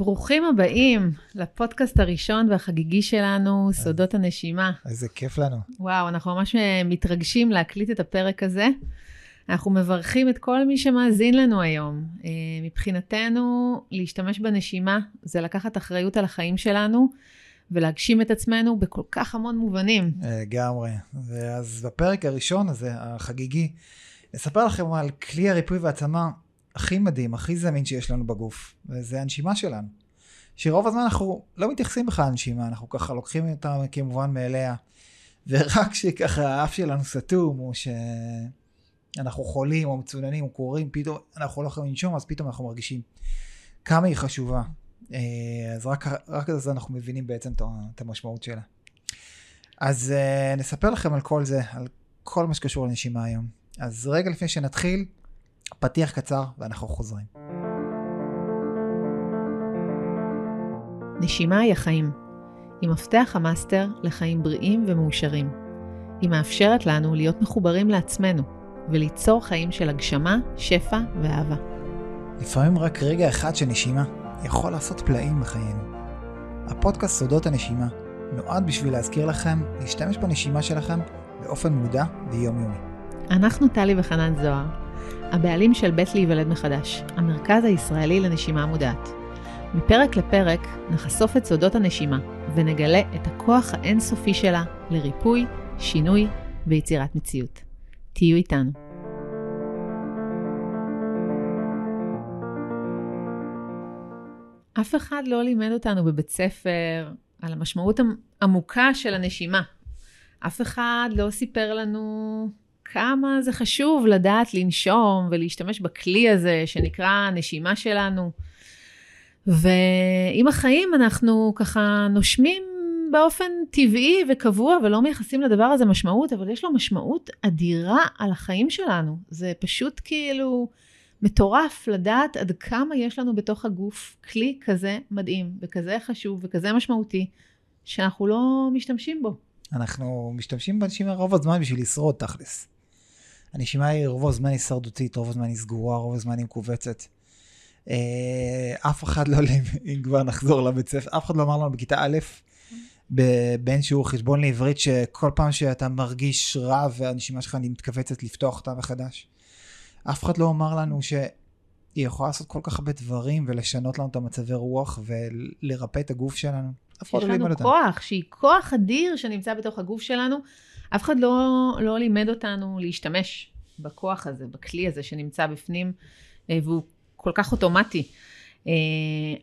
ברוכים הבאים לפודקאסט הראשון והחגיגי שלנו, סודות הנשימה. איזה כיף לנו. וואו, אנחנו ממש אה, מתרגשים להקליט את הפרק הזה. אנחנו מברכים את כל מי שמאזין לנו היום. אה, מבחינתנו, להשתמש בנשימה זה לקחת אחריות על החיים שלנו ולהגשים את עצמנו בכל כך המון מובנים. לגמרי. אז בפרק הראשון הזה, החגיגי, נספר לכם על כלי הריפוי והעצמה הכי מדהים, הכי זמין שיש לנו בגוף, וזה הנשימה שלנו. שרוב הזמן אנחנו לא מתייחסים בכלל לנשימה, אנחנו ככה לוקחים אותה כמובן מאליה, ורק כשככה האף שלנו סתום, או שאנחנו חולים, או מצוננים, או קוראים, פתאום אנחנו לא יכולים לנשום, אז פתאום אנחנו מרגישים כמה היא חשובה. אה, אז רק, רק אז אנחנו מבינים בעצם את המשמעות שלה. אז אה, נספר לכם על כל זה, על כל מה שקשור לנשימה היום. אז רגע לפני שנתחיל, פתיח קצר ואנחנו חוזרים. נשימה היא החיים. היא מפתח המאסטר לחיים בריאים ומאושרים. היא מאפשרת לנו להיות מחוברים לעצמנו וליצור חיים של הגשמה, שפע ואהבה. לפעמים רק רגע אחד של נשימה יכול לעשות פלאים בחיינו. הפודקאסט סודות הנשימה נועד בשביל להזכיר לכם להשתמש בנשימה שלכם באופן מודע ויומיומי. אנחנו טלי וחנן זוהר, הבעלים של בית להיוולד מחדש, המרכז הישראלי לנשימה מודעת. מפרק לפרק נחשוף את סודות הנשימה ונגלה את הכוח האינסופי שלה לריפוי, שינוי ויצירת מציאות. תהיו איתנו. אף אחד לא לימד אותנו בבית ספר על המשמעות העמוקה של הנשימה. אף אחד לא סיפר לנו כמה זה חשוב לדעת לנשום ולהשתמש בכלי הזה שנקרא הנשימה שלנו. ועם החיים אנחנו ככה נושמים באופן טבעי וקבוע ולא מייחסים לדבר הזה משמעות, אבל יש לו משמעות אדירה על החיים שלנו. זה פשוט כאילו מטורף לדעת עד כמה יש לנו בתוך הגוף כלי כזה מדהים וכזה חשוב וכזה משמעותי, שאנחנו לא משתמשים בו. אנחנו משתמשים בנשימה רוב הזמן בשביל לשרוד תכלס. הנשימה היא רוב הזמן הישרדותית, רוב הזמן היא סגורה, רוב הזמן היא מכווצת. אה, אף אחד לא, אם כבר נחזור לבית ספר, אף אחד לא אמר לנו בכיתה א', בין שיעור חשבון לעברית, שכל פעם שאתה מרגיש רע והנשימה שלך מתכווצת לפתוח אותה מחדש. אף אחד לא אמר לנו שהיא יכולה לעשות כל כך הרבה דברים ולשנות לנו את המצבי רוח ולרפא את הגוף שלנו. אף אחד לא לימד אותנו. יש לנו כוח, שהיא כוח אדיר שנמצא בתוך הגוף שלנו. אף אחד לא, לא לימד אותנו להשתמש בכוח הזה, בכלי הזה שנמצא בפנים, אה, והוא כל כך אוטומטי. אה,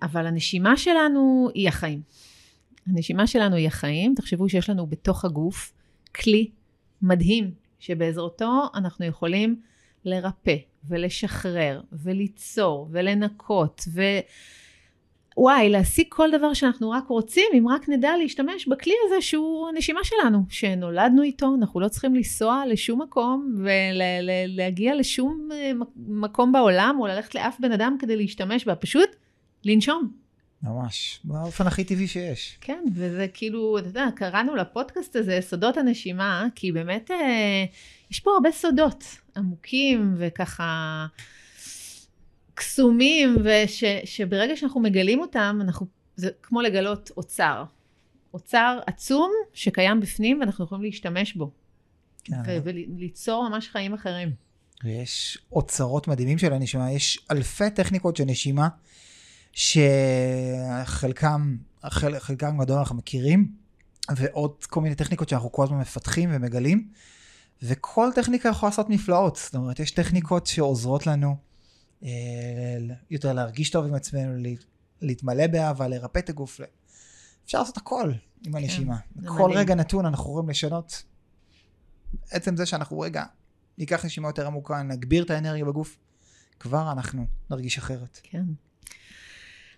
אבל הנשימה שלנו היא החיים. הנשימה שלנו היא החיים. תחשבו שיש לנו בתוך הגוף כלי מדהים, שבעזרתו אנחנו יכולים לרפא ולשחרר וליצור ולנקות ו... וואי, להשיג כל דבר שאנחנו רק רוצים, אם רק נדע להשתמש בכלי הזה שהוא הנשימה שלנו, שנולדנו איתו, אנחנו לא צריכים לנסוע לשום מקום ולהגיע לשום אה, מקום בעולם, או ללכת לאף בן אדם כדי להשתמש בה, פשוט לנשום. ממש, באופן הכי טבעי שיש. כן, וזה כאילו, אתה יודע, קראנו לפודקאסט הזה סודות הנשימה, כי באמת אה, יש פה הרבה סודות עמוקים וככה... קסומים, ושברגע שאנחנו מגלים אותם, אנחנו, זה כמו לגלות אוצר. אוצר עצום שקיים בפנים ואנחנו יכולים להשתמש בו. כן. וליצור ממש חיים אחרים. יש אוצרות מדהימים של הנשימה, יש אלפי טכניקות של נשימה, שחלקם, חל, חלקם גדול אנחנו מכירים, ועוד כל מיני טכניקות שאנחנו כל הזמן מפתחים ומגלים, וכל טכניקה יכולה לעשות נפלאות. זאת אומרת, יש טכניקות שעוזרות לנו יותר להרגיש טוב עם עצמנו, להתמלא באהבה, לרפא את הגוף. אפשר לעשות הכל עם כן, הנשימה. כל רגע נתון אנחנו יכולים לשנות. עצם זה שאנחנו רגע ניקח נשימה יותר עמוקה, נגביר את האנרגיה בגוף, כבר אנחנו נרגיש אחרת. כן.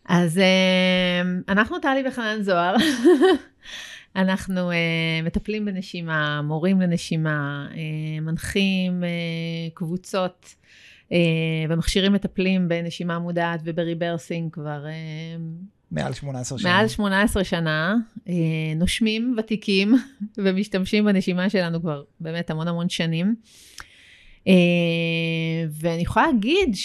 אז אה, אנחנו טלי וחנן זוהר. אנחנו אה, מטפלים בנשימה, מורים לנשימה, אה, מנחים אה, קבוצות אה, ומכשירים מטפלים בנשימה מודעת ובריברסינג כבר... אה, מעל 18 שנה. מעל 18 שנה, אה, נושמים ותיקים ומשתמשים בנשימה שלנו כבר באמת המון המון שנים. ואני יכולה להגיד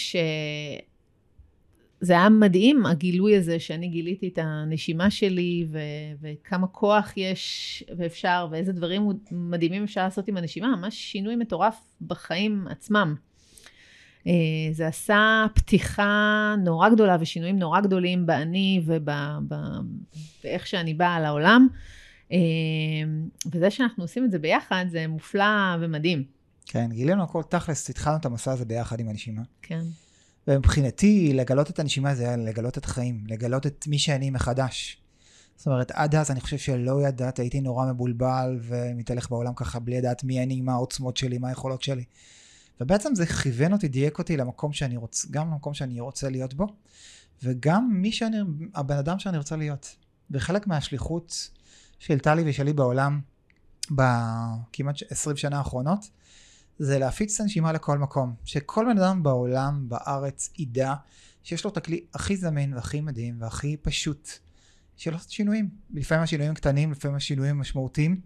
זה היה מדהים, הגילוי הזה שאני גיליתי את הנשימה שלי, ו- וכמה כוח יש ואפשר, ואיזה דברים מדהימים אפשר לעשות עם הנשימה, ממש שינוי מטורף בחיים עצמם. אה, זה עשה פתיחה נורא גדולה ושינויים נורא גדולים באני ובאיך שאני באה לעולם. אה, וזה שאנחנו עושים את זה ביחד, זה מופלא ומדהים. כן, גילינו הכל תכלס, התחלנו את המסע הזה ביחד עם הנשימה. כן. ומבחינתי, לגלות את הנשימה זה היה לגלות את החיים, לגלות את מי שאני מחדש. זאת אומרת, עד אז אני חושב שלא ידעת, הייתי נורא מבולבל ומתהלך בעולם ככה בלי לדעת מי אני, מה העוצמות שלי, מה היכולות שלי. ובעצם זה כיוון אותי, דייק אותי למקום שאני רוצה, גם למקום שאני רוצה להיות בו, וגם מי שאני, הבן אדם שאני רוצה להיות. וחלק מהשליחות של טלי ושלי בעולם, בכמעט 20 שנה האחרונות, זה להפיץ את הנשימה לכל מקום. שכל בן אדם בעולם, בארץ, ידע שיש לו את הכלי הכי זמין והכי מדהים והכי פשוט של לעשות שינויים. לפעמים השינויים קטנים, לפעמים השינויים משמעותיים,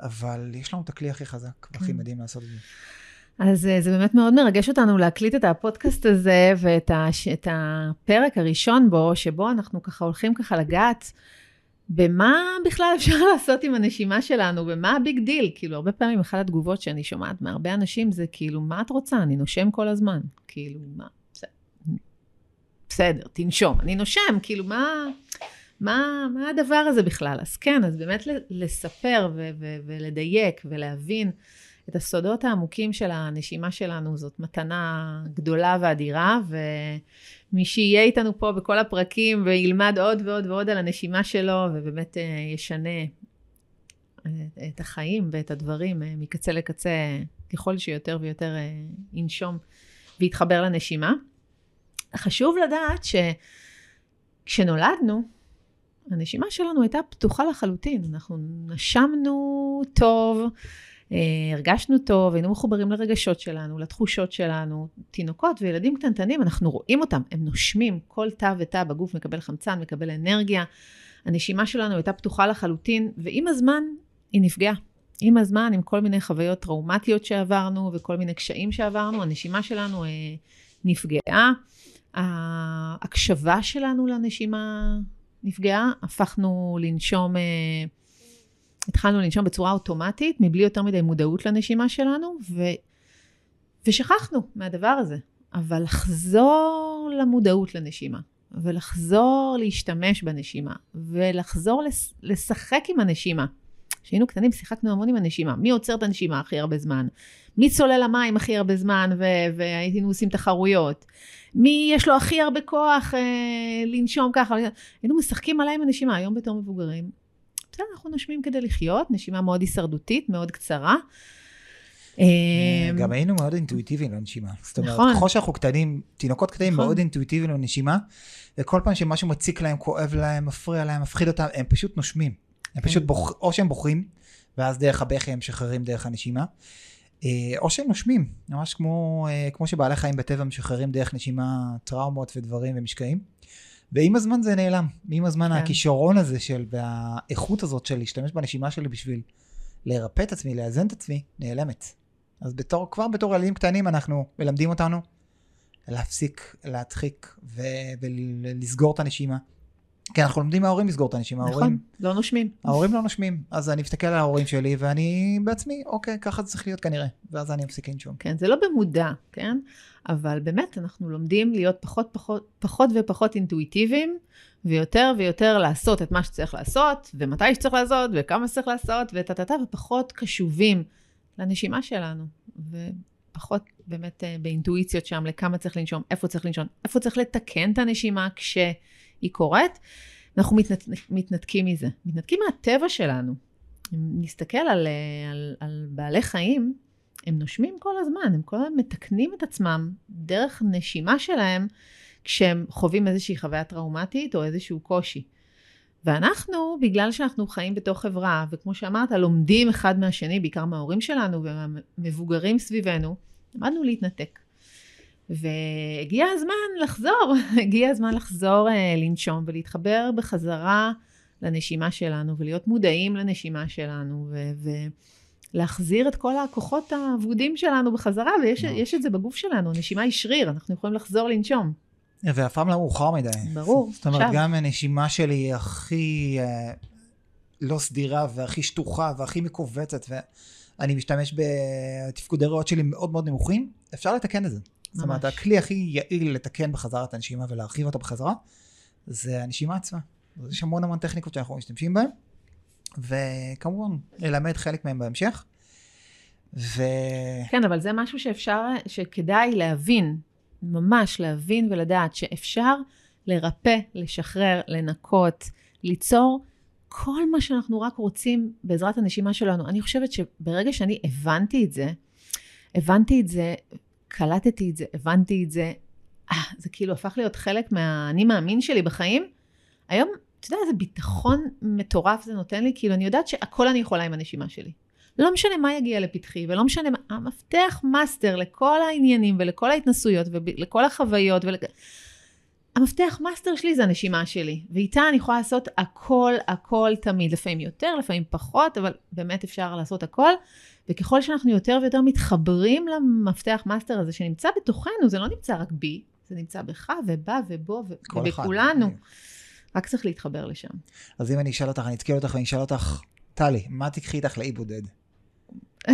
אבל יש לנו את הכלי הכי חזק והכי כן. מדהים לעשות את זה. אז אה, זה באמת מאוד מרגש אותנו להקליט את הפודקאסט הזה ואת הפרק הראשון בו, שבו אנחנו ככה הולכים ככה לגעת במה בכלל אפשר לעשות עם הנשימה שלנו, ומה ה big deal. כאילו, הרבה פעמים אחת התגובות שאני שומעת מהרבה אנשים זה כאילו, מה את רוצה? אני נושם כל הזמן. כאילו, מה? בסדר, תנשום. אני נושם, כאילו, מה... מה, מה הדבר הזה בכלל? אז כן, אז באמת לספר ולדייק ולהבין את הסודות העמוקים של הנשימה שלנו, זאת מתנה גדולה ואדירה, ומי שיהיה איתנו פה בכל הפרקים וילמד עוד ועוד ועוד על הנשימה שלו, ובאמת אה, ישנה אה, את החיים ואת הדברים אה, מקצה לקצה, ככל שיותר ויותר ינשום ויתחבר לנשימה. חשוב לדעת שכשנולדנו, הנשימה שלנו הייתה פתוחה לחלוטין, אנחנו נשמנו טוב, הרגשנו טוב, היינו מחוברים לרגשות שלנו, לתחושות שלנו. תינוקות וילדים קטנטנים, אנחנו רואים אותם, הם נושמים, כל תא ותא בגוף מקבל חמצן, מקבל אנרגיה. הנשימה שלנו הייתה פתוחה לחלוטין, ועם הזמן היא נפגעה. עם הזמן, עם כל מיני חוויות טראומטיות שעברנו וכל מיני קשיים שעברנו, הנשימה שלנו אה, נפגעה. ההקשבה שלנו לנשימה נפגעה, הפכנו לנשום אה, התחלנו לנשום בצורה אוטומטית, מבלי יותר מדי מודעות לנשימה שלנו, ו... ושכחנו מהדבר הזה. אבל לחזור למודעות לנשימה, ולחזור להשתמש בנשימה, ולחזור לס... לשחק עם הנשימה. כשהיינו קטנים שיחקנו המון עם הנשימה. מי עוצר את הנשימה הכי הרבה זמן? מי צולל למים הכי הרבה זמן ו- והיינו עושים תחרויות? מי יש לו הכי הרבה כוח אה, לנשום ככה? היינו משחקים עליי עם הנשימה. היום בתור מבוגרים, בסדר, אנחנו נושמים כדי לחיות, נשימה מאוד הישרדותית, מאוד קצרה. אה, גם היינו מאוד אינטואיטיביים לנשימה. זאת אומרת, נכון. ככל שאנחנו קטנים, תינוקות קטנים נכון. מאוד אינטואיטיביים לנשימה, וכל פעם שמשהו מציק להם, כואב להם, מפריע להם, מפחיד אותם, הם פשוט נושמים. הם כן. פשוט בוח... או שהם בוכים, ואז דרך הבכי הם משחררים דרך הנשימה, אה, או שהם נושמים, ממש כמו, אה, כמו שבעלי חיים בטבע משחררים דרך נשימה טראומות ודברים ומשקעים. ועם הזמן זה נעלם. עם הזמן כן. הכישרון הזה של, והאיכות הזאת של להשתמש בנשימה שלי בשביל לרפא את עצמי, לאזן את עצמי, נעלמת. אז בתור, כבר בתור ילדים קטנים אנחנו מלמדים אותנו להפסיק, להדחיק ו- ולסגור את הנשימה. כי אנחנו לומדים מההורים לסגור את הנשימה. נכון, ההורים, לא נושמים. ההורים לא נושמים. אז אני מסתכל על ההורים שלי ואני בעצמי, אוקיי, ככה זה צריך להיות כנראה. ואז אני מפסיק לנשום. כן, זה לא במודע, כן? אבל באמת אנחנו לומדים להיות פחות, פחות, פחות ופחות אינטואיטיביים, ויותר ויותר לעשות את מה שצריך לעשות, ומתי שצריך לעשות, וכמה שצריך לעשות, וטה-טה-טה, ופחות קשובים לנשימה שלנו. ופחות באמת אה, באינטואיציות שם לכמה צריך לנשום, איפה צריך לנשום, איפה צריך לתקן את הנשימה כשהיא קורית. אנחנו מתנת, מתנתקים מזה, מתנתקים מהטבע שלנו. אם נסתכל על, אה, על, על בעלי חיים, הם נושמים כל הזמן, הם כל הזמן מתקנים את עצמם דרך נשימה שלהם כשהם חווים איזושהי חוויה טראומטית או איזשהו קושי. ואנחנו, בגלל שאנחנו חיים בתוך חברה, וכמו שאמרת, לומדים אחד מהשני, בעיקר מההורים שלנו ומהמבוגרים סביבנו, למדנו להתנתק. והגיע הזמן לחזור, הגיע הזמן לחזור uh, לנשום ולהתחבר בחזרה לנשימה שלנו, ולהיות מודעים לנשימה שלנו, ו- ו- להחזיר את כל הכוחות האבודים שלנו בחזרה, ויש את זה בגוף שלנו, נשימה היא שריר, אנחנו יכולים לחזור לנשום. ואף פעם לא מאוחר מדי. ברור, זאת אומרת, עכשיו. גם הנשימה שלי היא הכי אה, לא סדירה והכי שטוחה והכי מכווצת, ואני משתמש בתפקודי ריאות שלי מאוד מאוד נמוכים, אפשר לתקן את זה. זאת אומרת, ממש. הכלי הכי יעיל לתקן בחזרה את הנשימה ולהרחיב אותה בחזרה, זה הנשימה עצמה. יש המון המון טכניקות שאנחנו משתמשים בהן, וכמובן, ללמד חלק מהן בהמשך. ו... כן, אבל זה משהו שאפשר, שכדאי להבין, ממש להבין ולדעת שאפשר לרפא, לשחרר, לנקות, ליצור כל מה שאנחנו רק רוצים בעזרת הנשימה שלנו. אני חושבת שברגע שאני הבנתי את זה, הבנתי את זה, קלטתי את זה, הבנתי את זה, אה, זה כאילו הפך להיות חלק מהאני מאמין שלי בחיים. היום, אתה יודע איזה ביטחון מטורף זה נותן לי, כאילו אני יודעת שהכל אני יכולה עם הנשימה שלי. לא משנה מה יגיע לפתחי, ולא משנה מה, המפתח master לכל העניינים ולכל ההתנסויות ולכל החוויות. ול... המפתח master שלי זה הנשימה שלי, ואיתה אני יכולה לעשות הכל, הכל תמיד, לפעמים יותר, לפעמים פחות, אבל באמת אפשר לעשות הכל. וככל שאנחנו יותר ויותר מתחברים למפתח master הזה שנמצא בתוכנו, זה לא נמצא רק בי, זה נמצא בך ובה ובו. ובכולנו. רק צריך להתחבר לשם. אז אם אני אשאל אותך, אני אתקיל אותך ואני אשאל אותך, טלי, מה תקחי איתך לאי בודד?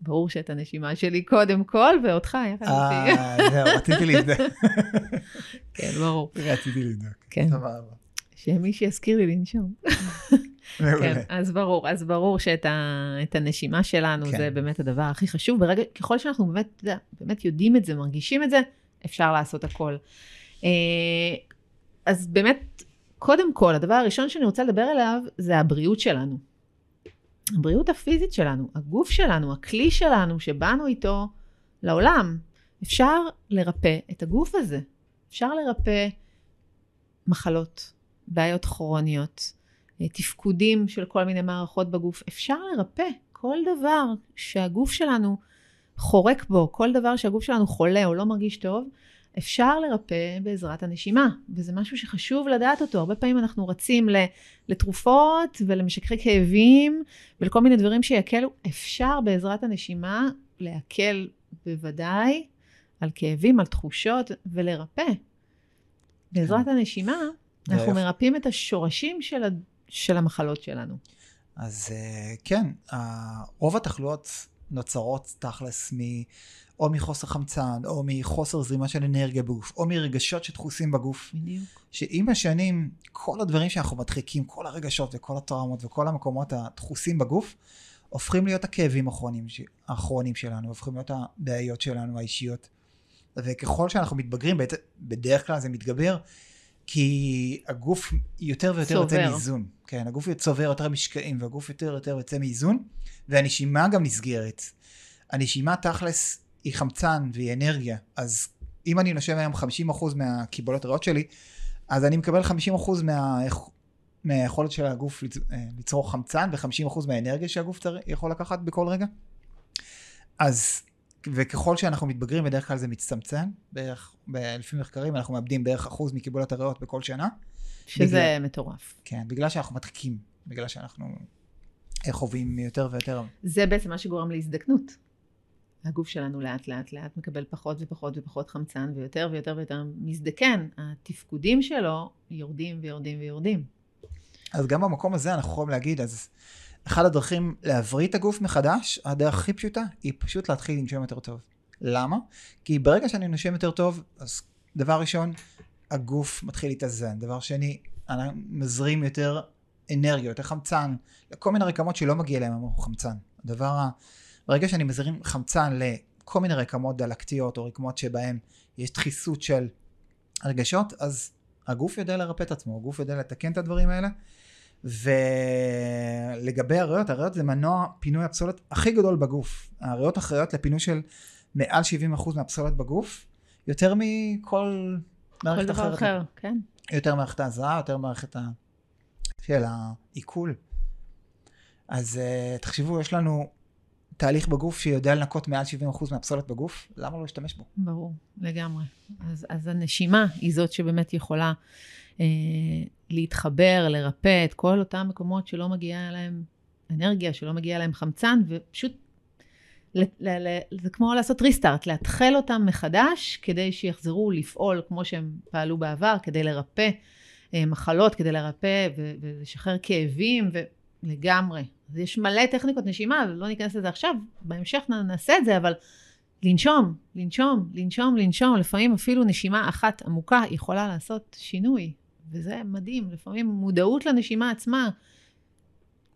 ברור שאת הנשימה שלי קודם כל, ואותך יחד איתי. אה, זהו, רציתי לבדוק. כן, ברור. רציתי לבדוק. כן, סבבה. שמי שיזכיר לי לנשום. כן, אז ברור, אז ברור שאת ה, הנשימה שלנו כן. זה באמת הדבר הכי חשוב. ברגע, ככל שאנחנו באמת, באמת יודעים את זה, מרגישים את זה, אפשר לעשות הכל. אה, אז באמת, קודם כל, הדבר הראשון שאני רוצה לדבר עליו זה הבריאות שלנו. הבריאות הפיזית שלנו, הגוף שלנו, הכלי שלנו שבאנו איתו לעולם. אפשר לרפא את הגוף הזה. אפשר לרפא מחלות, בעיות כרוניות, תפקודים של כל מיני מערכות בגוף. אפשר לרפא כל דבר שהגוף שלנו חורק בו, כל דבר שהגוף שלנו חולה או לא מרגיש טוב, אפשר לרפא בעזרת הנשימה, וזה משהו שחשוב לדעת אותו. הרבה פעמים אנחנו רצים לתרופות ולמשככי כאבים ולכל מיני דברים שיקלו. אפשר בעזרת הנשימה להקל בוודאי על כאבים, על תחושות, ולרפא. בעזרת הנשימה אנחנו. מרפאים את השורשים של. של המחלות שלנו. אז אה, כן, ה- רוב התחלואות נוצרות תכלס מ... או מחוסר חמצן, או מחוסר זרימה של אנרגיה בגוף, או מרגשות שדחוסים בגוף. בדיוק. שעם השנים, כל הדברים שאנחנו מדחיקים, כל הרגשות וכל הטראומות וכל המקומות הדחוסים בגוף, הופכים להיות הכאבים האחרונים, האחרונים שלנו, הופכים להיות הבעיות שלנו האישיות. וככל שאנחנו מתבגרים, בד- בדרך כלל זה מתגבר, כי הגוף יותר ויותר יוצא. מאיזון. כן, הגוף צובר יותר משקעים, והגוף יותר ויותר יוצא מאיזון, והנשימה גם נסגרת. הנשימה תכלס היא חמצן והיא אנרגיה, אז אם אני נושם היום 50% מהקיבולות הריאות שלי, אז אני מקבל 50% מה... מהיכולת של הגוף לצ- אה, לצרוך חמצן ו-50% מהאנרגיה שהגוף צר- יכול לקחת בכל רגע. אז, וככל שאנחנו מתבגרים, בדרך כלל זה מצטמצם, בערך, לפי מחקרים אנחנו מאבדים בערך אחוז מקיבולת הריאות בכל שנה. שזה בגלל- מטורף. כן, בגלל שאנחנו מדחיקים, בגלל שאנחנו אה, חווים יותר ויותר. זה בעצם מה שגורם להזדקנות. הגוף שלנו לאט לאט לאט מקבל פחות ופחות ופחות חמצן, ויותר ויותר ויותר מזדקן. התפקודים שלו יורדים ויורדים ויורדים. אז גם במקום הזה אנחנו יכולים להגיד, אז אחת הדרכים להבריא את הגוף מחדש, הדרך הכי פשוטה, היא פשוט להתחיל לנשום יותר טוב. למה? כי ברגע שאני נושם יותר טוב, אז דבר ראשון, הגוף מתחיל להתאזן. דבר שני, אני מזרים יותר אנרגיה, יותר חמצן, לכל מיני רקמות שלא מגיע להם המון חמצן. הדבר ה... ברגע שאני מזרים חמצן לכל מיני רקמות דלקתיות או רקמות שבהם יש דחיסות של רגשות, אז הגוף יודע לרפא את עצמו, הגוף יודע לתקן את הדברים האלה. ולגבי הריאות, הריאות זה מנוע פינוי הפסולת הכי גדול בגוף. הריאות אחראיות לפינוי של מעל 70% מהפסולת בגוף, יותר מכל כל מערכת דבר אחרת. אחר, כן. יותר מערכת ההזרעה, יותר מערכת ה... של העיכול. אז uh, תחשבו, יש לנו תהליך בגוף שיודע לנקות מעל 70% מהפסולת בגוף, למה לא להשתמש בו? ברור, לגמרי. אז, אז הנשימה היא זאת שבאמת יכולה אה, להתחבר, לרפא את כל אותם מקומות שלא מגיעה להם אנרגיה, שלא מגיע להם חמצן, ופשוט זה כמו לעשות ריסטארט, לאתחל אותם מחדש כדי שיחזרו לפעול כמו שהם פעלו בעבר, כדי לרפא אה, מחלות, כדי לרפא ולשחרר כאבים ולגמרי. אז יש מלא טכניקות נשימה, לא ניכנס לזה עכשיו, בהמשך נעשה את זה, אבל לנשום, לנשום, לנשום, לנשום, לפעמים אפילו נשימה אחת עמוקה יכולה לעשות שינוי, וזה מדהים, לפעמים מודעות לנשימה עצמה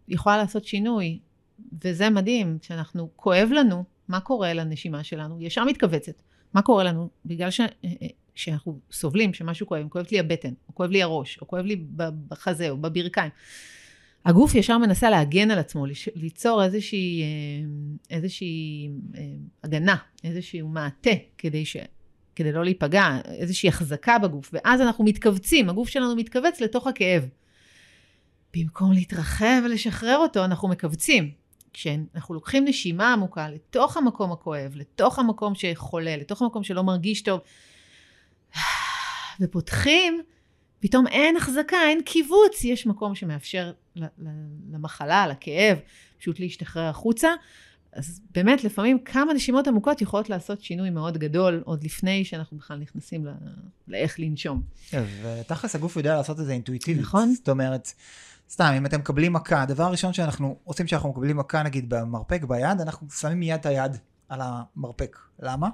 יכולה לעשות שינוי. וזה מדהים, כשאנחנו, כואב לנו, מה קורה לנשימה שלנו? ישר מתכווצת. מה קורה לנו? בגלל ש... שאנחנו אה, אה, סובלים, שמשהו כואב, כואבת לי הבטן, או כואב לי הראש, או כואב לי בחזה, או בברכיים. הגוף ישר מנסה להגן על עצמו, ליצור איזושהי, אה, איזושהי הגנה, איזשהו מעטה, כדי, כדי לא להיפגע, איזושהי החזקה בגוף, ואז אנחנו מתכווצים, הגוף שלנו מתכווץ לתוך הכאב. במקום להתרחב ולשחרר אותו, אנחנו מכווצים. כשאנחנו לוקחים נשימה עמוקה לתוך המקום הכואב, לתוך המקום שחולה, לתוך המקום שלא מרגיש טוב, ופותחים, פתאום אין החזקה, אין קיבוץ, יש מקום שמאפשר למחלה, לכאב, פשוט להשתחרר החוצה. אז באמת, לפעמים כמה נשימות עמוקות יכולות לעשות שינוי מאוד גדול, עוד לפני שאנחנו בכלל נכנסים לאיך לנשום. ותכלס הגוף יודע לעשות את זה אינטואיטיבית. נכון. זאת אומרת, סתם, אם אתם מקבלים מכה, הדבר הראשון שאנחנו עושים כשאנחנו מקבלים מכה, נגיד במרפק ביד, אנחנו שמים מיד את היד על המרפק. למה?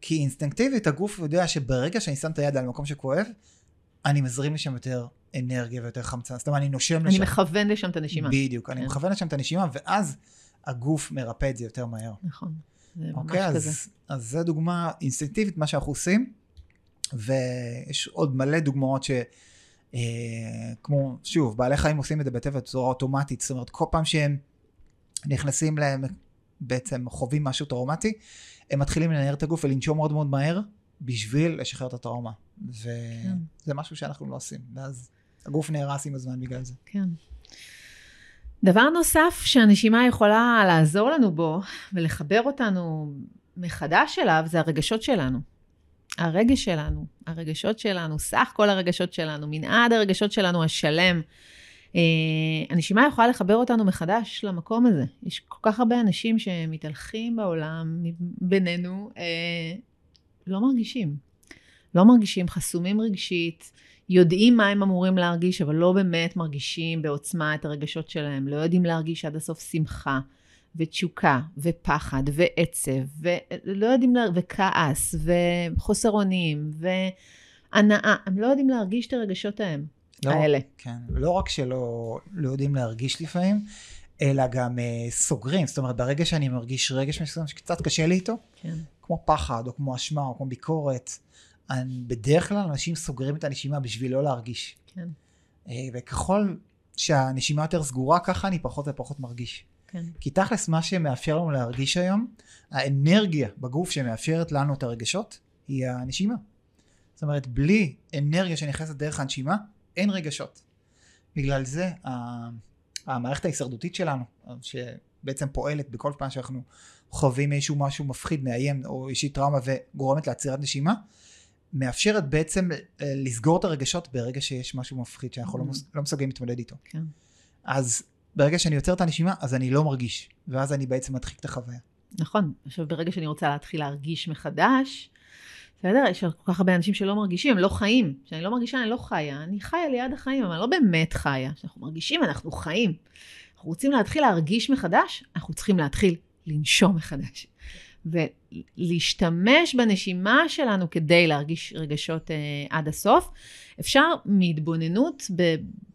כי אינסטינקטיבית הגוף יודע שברגע שאני שם את היד על מקום שכואב, אני מזרים לשם יותר אנרגיה ויותר חמצן. זאת אומרת, אני נושם לשם. אני מכוון לשם את הנשימה. בדיוק, אני כן. מכוון לשם את הנשימה, ואז הגוף מרפא את זה יותר מהר. נכון, זה ממש אוקיי, כזה. אז, אז זה דוגמה אינסטינקטיבית, מה שאנחנו עושים, ויש עוד מלא דוגמאות ש... אה, כמו, שוב, בעלי חיים עושים את זה בטבע בצורה אוטומטית, זאת אומרת, כל פעם שהם נכנסים להם, בעצם חווים משהו טראומטי, הם מתחילים לנער את הגוף ולנשום מאוד מאוד מהר, בשביל לשחרר את הטראומה. וזה כן. משהו שאנחנו לא עושים, ואז הגוף נהרס עם הזמן בגלל זה. כן. דבר נוסף שהנשימה יכולה לעזור לנו בו ולחבר אותנו מחדש אליו, זה הרגשות שלנו. הרגש שלנו, הרגשות שלנו, סך כל הרגשות שלנו, מנעד הרגשות שלנו השלם. Uh, הנשימה יכולה לחבר אותנו מחדש למקום הזה. יש כל כך הרבה אנשים שמתהלכים בעולם, בינינו, uh, לא מרגישים. לא מרגישים, חסומים רגשית, יודעים מה הם אמורים להרגיש, אבל לא באמת מרגישים בעוצמה את הרגשות שלהם, לא יודעים להרגיש עד הסוף שמחה. ותשוקה, ופחד, ועצב, ולא יודעים, לה... וכעס, וחוסר אונים, והנאה, הם לא יודעים להרגיש את הרגשות ההם, לא, האלה. כן, לא רק שלא לא יודעים להרגיש לפעמים, אלא גם uh, סוגרים, זאת אומרת, ברגע שאני מרגיש רגש מסוים שקצת קשה לי איתו, כן. כמו פחד, או כמו אשמה, או כמו ביקורת, בדרך כלל אנשים סוגרים את הנשימה בשביל לא להרגיש. כן. Uh, וככל שהנשימה יותר סגורה, ככה אני פחות ופחות מרגיש. כן. כי תכלס מה שמאפשר לנו להרגיש היום, האנרגיה בגוף שמאפשרת לנו את הרגשות, היא הנשימה. זאת אומרת, בלי אנרגיה שנכנסת דרך הנשימה, אין רגשות. בגלל זה המערכת ההישרדותית שלנו, שבעצם פועלת בכל פעם שאנחנו חווים איזשהו משהו מפחיד, מאיים או איזושהי טראומה וגורמת לעצירת נשימה, מאפשרת בעצם לסגור את הרגשות ברגע שיש משהו מפחיד שאנחנו לא, mm. לא מסוגלים להתמודד איתו. כן. אז ברגע שאני עוצר את הנשימה, אז אני לא מרגיש, ואז אני בעצם מדחיק את החוויה. נכון. עכשיו, ברגע שאני רוצה להתחיל להרגיש מחדש, בסדר? יש כל כך הרבה אנשים שלא מרגישים, הם לא חיים. כשאני לא מרגישה, אני לא חיה. אני חיה ליד החיים, אבל אני לא באמת חיה. כשאנחנו מרגישים, אנחנו חיים. אנחנו רוצים להתחיל להרגיש מחדש, אנחנו צריכים להתחיל לנשום מחדש. ולהשתמש בנשימה שלנו כדי להרגיש רגשות אה, עד הסוף. אפשר מהתבוננות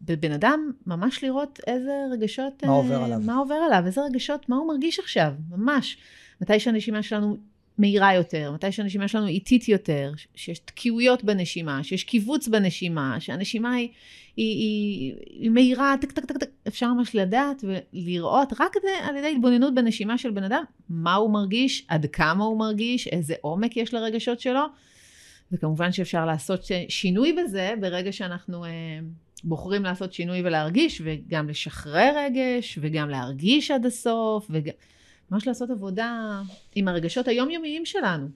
בבן אדם ממש לראות איזה רגשות... מה עובר עליו. מה עובר עליו, איזה רגשות, מה הוא מרגיש עכשיו, ממש. מתי שהנשימה שלנו מהירה יותר, מתי שהנשימה שלנו איטית יותר, שיש תקיעויות בנשימה, שיש קיבוץ בנשימה, שהנשימה היא, היא, היא, היא מהירה, טק טק טק טק, אפשר ממש לדעת ולראות רק על ידי התבוננות בנשימה של בן אדם, מה הוא מרגיש, עד כמה הוא מרגיש, איזה עומק יש לרגשות שלו, וכמובן שאפשר לעשות שינוי בזה ברגע שאנחנו אה, בוחרים לעשות שינוי ולהרגיש, וגם לשחרר רגש, וגם להרגיש עד הסוף, וגם... ממש לעשות עבודה עם הרגשות היומיומיים שלנו,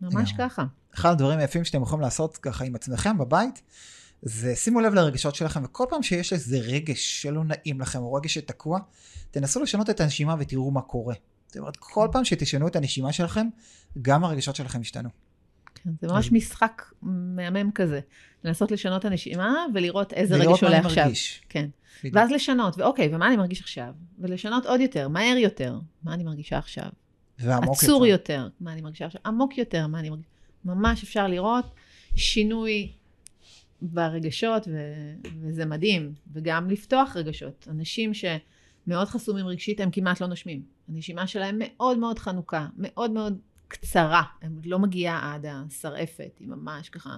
ממש ככה. אחד הדברים היפים שאתם יכולים לעשות ככה עם עצמכם בבית, זה שימו לב לרגשות שלכם, וכל פעם שיש איזה רגש שלא נעים לכם, או רגש שתקוע, תנסו לשנות את הנשימה ותראו מה קורה. זאת אומרת, כל פעם שתשנו את הנשימה שלכם, גם הרגשות שלכם ישתנו. כן, זה ממש משחק מהמם כזה. לנסות לשנות את הנשימה ולראות איזה רגש ולראות מה עולה אני עכשיו. מרגיש. כן. בדיוק. ואז לשנות, ואוקיי, ומה אני מרגיש עכשיו? ולשנות עוד יותר, מהר יותר, מה אני מרגישה עכשיו? ועמוק עצור יותר, מה אני מרגישה עכשיו? עמוק יותר, מה אני מרגישה? ממש אפשר לראות שינוי ברגשות, ו- וזה מדהים. וגם לפתוח רגשות. אנשים שמאוד חסומים רגשית, הם כמעט לא נושמים. הנשימה שלהם מאוד מאוד חנוקה, מאוד מאוד קצרה. לא מגיעה עד השרעפת, היא ממש ככה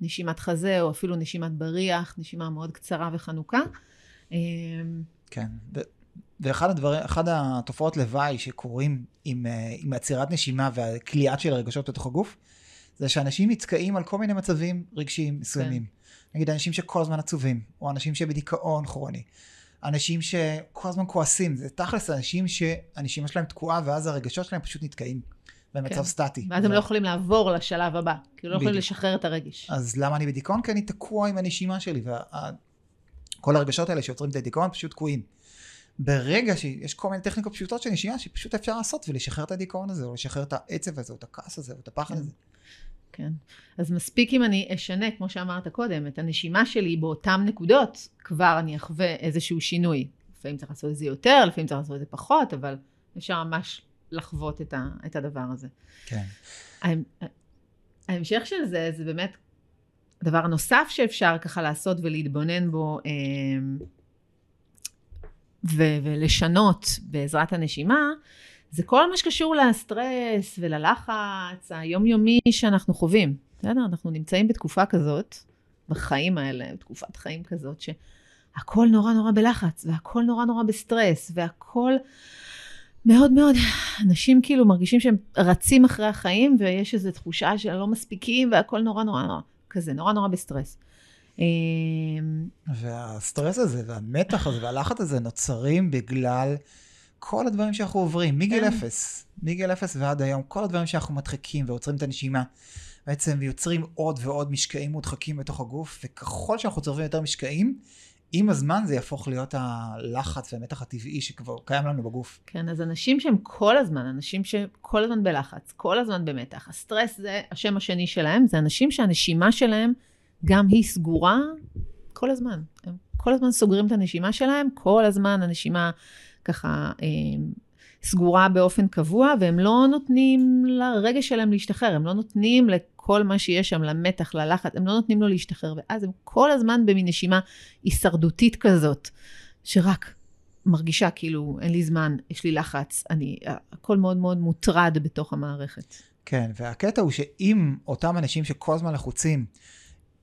נשימת חזה, או אפילו נשימת בריח, נשימה מאוד קצרה וחנוקה. אמ, כן. ואחד הדברים, אחת התופעות לוואי שקורים עם, אה, עם עצירת נשימה והכליאה של הרגשות בתוך הגוף, זה שאנשים נתקעים על כל מיני מצבים רגשיים מסוימים. נגיד אנשים שכל הזמן עצובים, או אנשים שבדיכאון כרוני. אנשים שכל הזמן כועסים, זה תכלס אנשים שהנשימה שלהם תקועה ואז הרגשות שלהם פשוט נתקעים במצב כן. סטטי. ואז הם לא יכולים לעבור לשלב הבא, כי לא יכולים. לשחרר את הרגש. אז למה אני בדיכאון? כי אני תקוע עם הנשימה שלי, וכל הרגשות האלה שיוצרים את הדיכאון פשוט תקועים. ברגע שיש כל מיני טכניקות פשוטות של נשימה שפשוט אפשר לעשות ולשחרר את הדיכאון הזה, או לשחרר את העצב הזה, או את הכעס הזה, או את הפחד כן. הזה. כן. אז מספיק אם אני אשנה, כמו שאמרת קודם, את הנשימה שלי באותן נקודות, כבר אני אחווה איזשהו שינוי. לפעמים צריך לעשות את זה יותר, לפעמים צריך לעשות את זה פחות, אבל אפשר ממש לחוות את, ה, את הדבר הזה. כן. ההמ- ההמשך של זה, זה באמת הדבר הנוסף שאפשר ככה לעשות ולהתבונן בו אמ, ו- ולשנות בעזרת הנשימה, זה כל מה שקשור לסטרס וללחץ היומיומי שאנחנו חווים. בסדר? אנחנו נמצאים בתקופה כזאת, בחיים האלה, בתקופת חיים כזאת, שהכל נורא נורא בלחץ, והכל נורא נורא בסטרס, והכל מאוד מאוד, אנשים כאילו מרגישים שהם רצים אחרי החיים, ויש איזו תחושה שהם לא מספיקים, והכל נורא נורא נורא, כזה, נורא נורא בסטרס. אמ, והסטרס הזה, והמתח הזה, והלחץ הזה נוצרים בגלל כל הדברים שאנחנו עוברים, מגיל כן. אפס. מגיל אפס ועד היום, כל הדברים שאנחנו מדחיקים ועוצרים את הנשימה. בעצם יוצרים עוד ועוד משקעים מודחקים בתוך הגוף, וככל שאנחנו צורבים יותר משקעים, עם הזמן זה יהפוך להיות הלחץ והמתח הטבעי שכבר קיים לנו בגוף. כן, אז אנשים שהם כל הזמן, אנשים שכל הזמן בלחץ, כל הזמן במתח, הסטרס זה השם השני שלהם, זה אנשים שהנשימה שלהם גם היא סגורה כל הזמן. הם כל הזמן סוגרים את הנשימה שלהם, כל הזמן הנשימה ככה אה, סגורה באופן קבוע, והם לא נותנים לרגש שלהם להשתחרר, הם לא נותנים לכל מה שיש שם, למתח, ללחץ, הם לא נותנים לו להשתחרר, ואז הם כל הזמן במין נשימה הישרדותית כזאת, שרק מרגישה כאילו אין לי זמן, יש לי לחץ, אני, הכל מאוד מאוד מוטרד בתוך המערכת. כן, והקטע הוא שאם אותם אנשים שכל הזמן לחוצים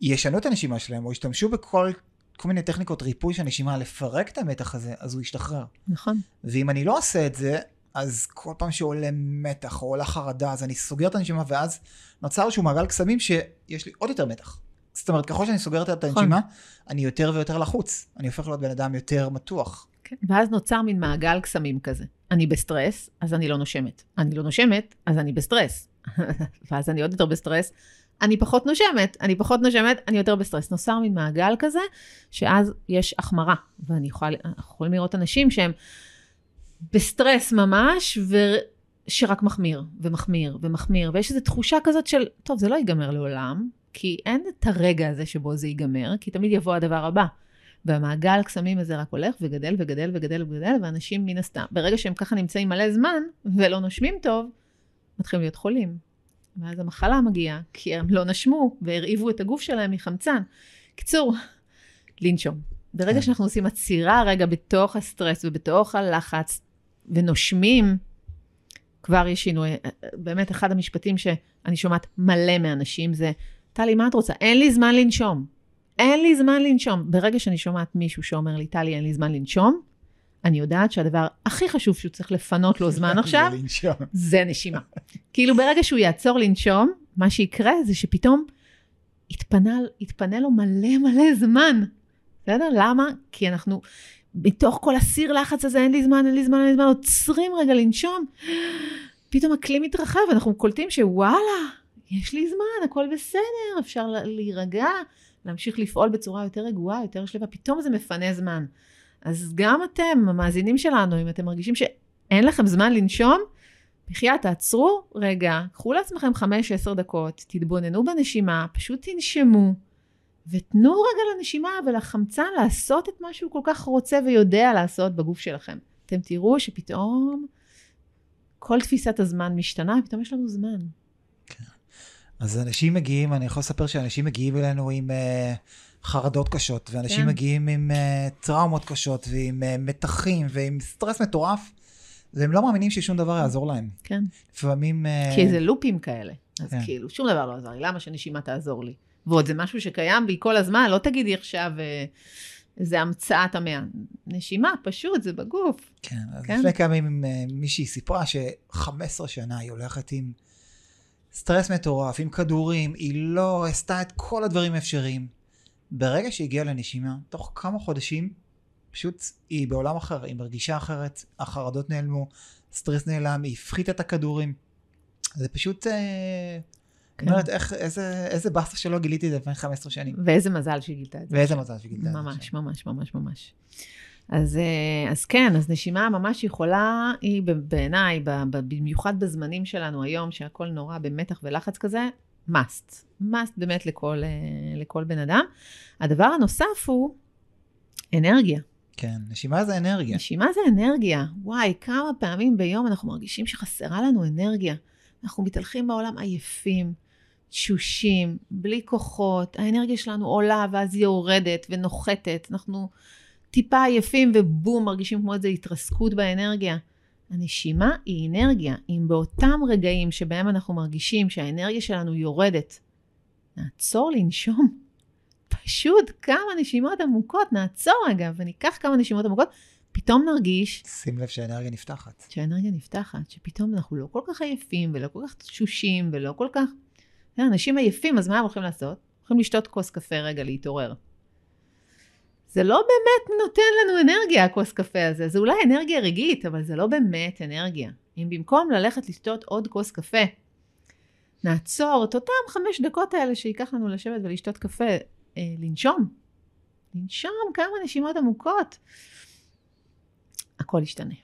ישנו את הנשימה שלהם, או ישתמשו בכל כל מיני טכניקות ריפוי של נשימה לפרק את המתח הזה, אז הוא ישתחרר. נכון. ואם אני לא עושה את זה, אז כל פעם שעולה מתח או עולה חרדה, אז אני סוגר את הנשימה, ואז נוצר איזשהו מעגל קסמים שיש לי עוד יותר מתח. זאת אומרת, ככל שאני סוגר את הנשימה, אני יותר ויותר לחוץ. אני הופך להיות בן אדם יותר מתוח. כן. ואז נוצר מין מעגל קסמים כזה. אני בסטרס, אז אני לא נושמת. אני לא נושמת, אז אני בסטרס. ואז אני עוד יותר בסטרס. אני פחות נושמת, אני פחות נושמת, אני יותר בסטרס. נוצר מין מעגל כזה, שאז יש החמרה. ואני יכולה, אנחנו יכולים לראות אנשים שהם בסטרס ממש, ושרק מחמיר, ומחמיר, ומחמיר. ויש איזו תחושה כזאת של, טוב, זה לא ייגמר לעולם, כי אין את הרגע הזה שבו זה ייגמר, כי תמיד יבוא הדבר הבא. והמעגל קסמים הזה רק הולך וגדל וגדל וגדל וגדל, ואנשים מן הסתם, ברגע שהם ככה נמצאים מלא זמן ולא נושמים טוב, מתחילים להיות חולים. ואז המחלה מגיעה, כי הם לא נשמו והרעיבו את הגוף שלהם מחמצן. קיצור, לנשום. ברגע כן. שאנחנו עושים עצירה רגע בתוך הסטרס ובתוך הלחץ ונושמים, כבר יש שינוי. באמת, אחד המשפטים שאני שומעת מלא מאנשים זה, טלי, מה את רוצה? אין לי זמן לנשום. אין לי זמן לנשום. ברגע שאני שומעת מישהו שאומר לי, טלי, אין לי זמן לנשום, אני יודעת שהדבר הכי חשוב שהוא צריך לפנות לו זמן עכשיו, זה נשימה. כאילו ברגע שהוא יעצור לנשום, מה שיקרה זה שפתאום יתפנה, יתפנה לו מלא מלא זמן. בסדר? למה? כי אנחנו, מתוך כל הסיר לחץ הזה, אין לי זמן, אין לי זמן, אין לי זמן, עוצרים רגע לנשום, פתאום הכלי מתרחב, אנחנו קולטים שוואלה, יש לי זמן, הכל בסדר, אפשר לה- להירגע, להמשיך לפעול בצורה יותר רגועה, יותר שלווה, פתאום זה מפנה זמן. אז גם אתם, המאזינים שלנו, אם אתם מרגישים אין לכם זמן לנשום? בחייאת, תעצרו רגע, קחו לעצמכם 5-10 דקות, תתבוננו בנשימה, פשוט תנשמו, ותנו רגע לנשימה ולחמצן לעשות את מה שהוא כל כך רוצה ויודע לעשות בגוף שלכם. אתם תראו שפתאום כל תפיסת הזמן משתנה, ופתאום יש לנו זמן. כן. אז אנשים מגיעים, אני יכול לספר שאנשים מגיעים אלינו עם uh, חרדות קשות, ואנשים כן. מגיעים עם uh, טראומות קשות, ועם uh, מתחים, ועם סטרס מטורף, והם לא מאמינים ששום דבר יעזור להם. כן. לפעמים... Uh... כי זה לופים כאלה. אז כן. כאילו, שום דבר לא עזר לי, למה שנשימה תעזור לי? ועוד זה משהו שקיים בי כל הזמן, לא תגידי עכשיו... Uh... זה המצאת המאה. נשימה, פשוט, זה בגוף. כן, אז כן? לפני כמה ימים מישהי סיפרה ש-15 שנה היא הולכת עם סטרס מטורף, עם כדורים, היא לא עשתה את כל הדברים האפשריים. ברגע שהיא הגיעה לנשימה, תוך כמה חודשים, פשוט היא בעולם אחר, היא מרגישה אחרת, החרדות נעלמו, סטרס נעלם, היא הפחיתה את הכדורים. זה פשוט... אה, כן. אומרת, איך, איזה, איזה באסה שלא גיליתי את זה לפני 15 שנים. ואיזה מזל שהיא גילתה את זה. ואיזה מזל שהיא גילתה את זה. ממש, ממש, ממש, ממש. אז, אה, אז כן, אז נשימה ממש יכולה, היא בעיניי, במיוחד בזמנים שלנו היום, שהכל נורא במתח ולחץ כזה, must. must באמת לכל, אה, לכל בן אדם. הדבר הנוסף הוא אנרגיה. כן, נשימה זה אנרגיה. נשימה זה אנרגיה. וואי, כמה פעמים ביום אנחנו מרגישים שחסרה לנו אנרגיה. אנחנו מתהלכים בעולם עייפים, תשושים, בלי כוחות, האנרגיה שלנו עולה ואז היא יורדת ונוחתת, אנחנו טיפה עייפים ובום, מרגישים כמו איזו התרסקות באנרגיה. הנשימה היא אנרגיה. אם באותם רגעים שבהם אנחנו מרגישים שהאנרגיה שלנו יורדת, נעצור לנשום. פשוט כמה נשימות עמוקות, נעצור רגע וניקח כמה נשימות עמוקות, פתאום נרגיש... שים לב שהאנרגיה נפתחת. שהאנרגיה נפתחת, שפתאום אנחנו לא כל כך עייפים ולא כל כך תשושים ולא כל כך... אנשים עייפים, אז מה הם הולכים לעשות? הולכים לשתות כוס קפה רגע להתעורר. זה לא באמת נותן לנו אנרגיה, הכוס קפה הזה. זה אולי אנרגיה רגעית, אבל זה לא באמת אנרגיה. אם במקום ללכת לשתות עוד כוס קפה, נעצור את אותם חמש דקות האלה שייקח לנו לשבת ולשתות קפה, אה, לנשום. לנשום כמה נשימות עמוקות. הכל ישתנה.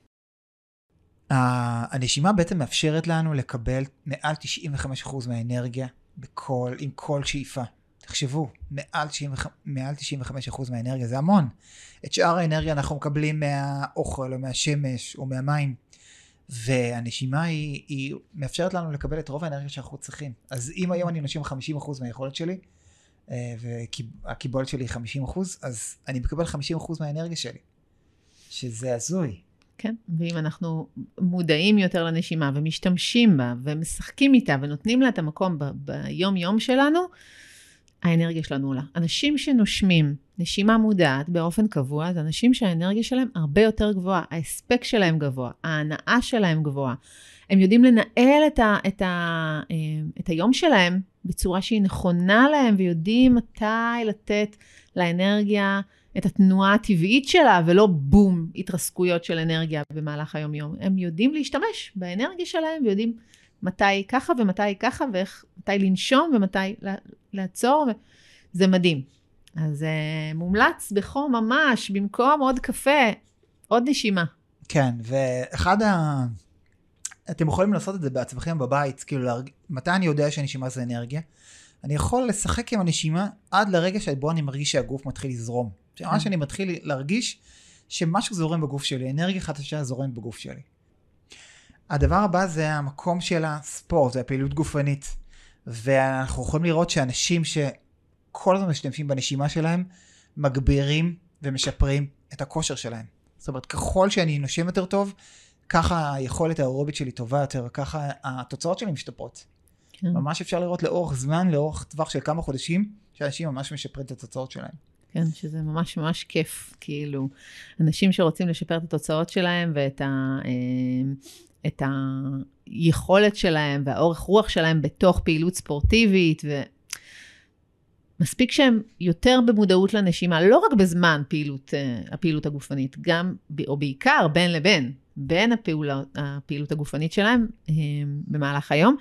הנשימה בעצם מאפשרת לנו לקבל מעל 95% מהאנרגיה בכל, עם כל שאיפה. תחשבו, מעל 95%, מעל 95% מהאנרגיה, זה המון. את שאר האנרגיה אנחנו מקבלים מהאוכל או מהשמש או מהמים. והנשימה היא, היא מאפשרת לנו לקבל את רוב האנרגיה שאנחנו צריכים. אז אם היום אני נושם 50% מהיכולת שלי, אה, והקיבולת שלי היא 50%, אז אני מקבל 50% מהאנרגיה שלי. שזה הזוי. כן, ואם אנחנו מודעים יותר לנשימה ומשתמשים בה ומשחקים איתה ונותנים לה את המקום ב- ביום-יום שלנו, האנרגיה שלנו עולה. אנשים שנושמים נשימה מודעת באופן קבוע, זה אנשים שהאנרגיה שלהם הרבה יותר גבוהה, ההספק שלהם גבוה, ההנאה שלהם גבוהה. הם יודעים לנהל את, ה, את, ה, אה, את היום שלהם בצורה שהיא נכונה להם, ויודעים מתי לתת לאנרגיה את התנועה הטבעית שלה, ולא בום, התרסקויות של אנרגיה במהלך היום-יום. הם יודעים להשתמש באנרגיה שלהם, ויודעים מתי ככה ומתי ככה, ומתי לנשום ומתי לעצור, זה מדהים. אז uh, מומלץ בחום ממש, במקום עוד קפה, עוד נשימה. כן, ואחד ה... אתם יכולים לעשות את זה בעצמכם בבית, כאילו, להרג... מתי אני יודע שנשימה זה אנרגיה? אני יכול לשחק עם הנשימה עד לרגע שבו אני מרגיש שהגוף מתחיל לזרום. ממש כן. אני מתחיל להרגיש שמשהו זורם בגוף שלי, אנרגיה חדשה זורמת בגוף שלי. הדבר הבא זה המקום של הספורט, זה הפעילות גופנית. ואנחנו יכולים לראות שאנשים שכל הזמן משתמשים בנשימה שלהם, מגבירים ומשפרים את הכושר שלהם. זאת אומרת, ככל שאני נושם יותר טוב, ככה היכולת האירובית שלי טובה יותר, ככה התוצאות שלי משתפרות. כן. ממש אפשר לראות לאורך זמן, לאורך טווח של כמה חודשים, שאנשים ממש משפרים את התוצאות שלהם. כן, שזה ממש ממש כיף, כאילו, אנשים שרוצים לשפר את התוצאות שלהם ואת ה... אה, את היכולת שלהם והאורך רוח שלהם בתוך פעילות ספורטיבית, ומספיק שהם יותר במודעות לנשימה, לא רק בזמן פעילות, אה, הפעילות הגופנית, גם, או בעיקר בין לבין, בין הפעולה, הפעילות הגופנית שלהם אה, במהלך היום.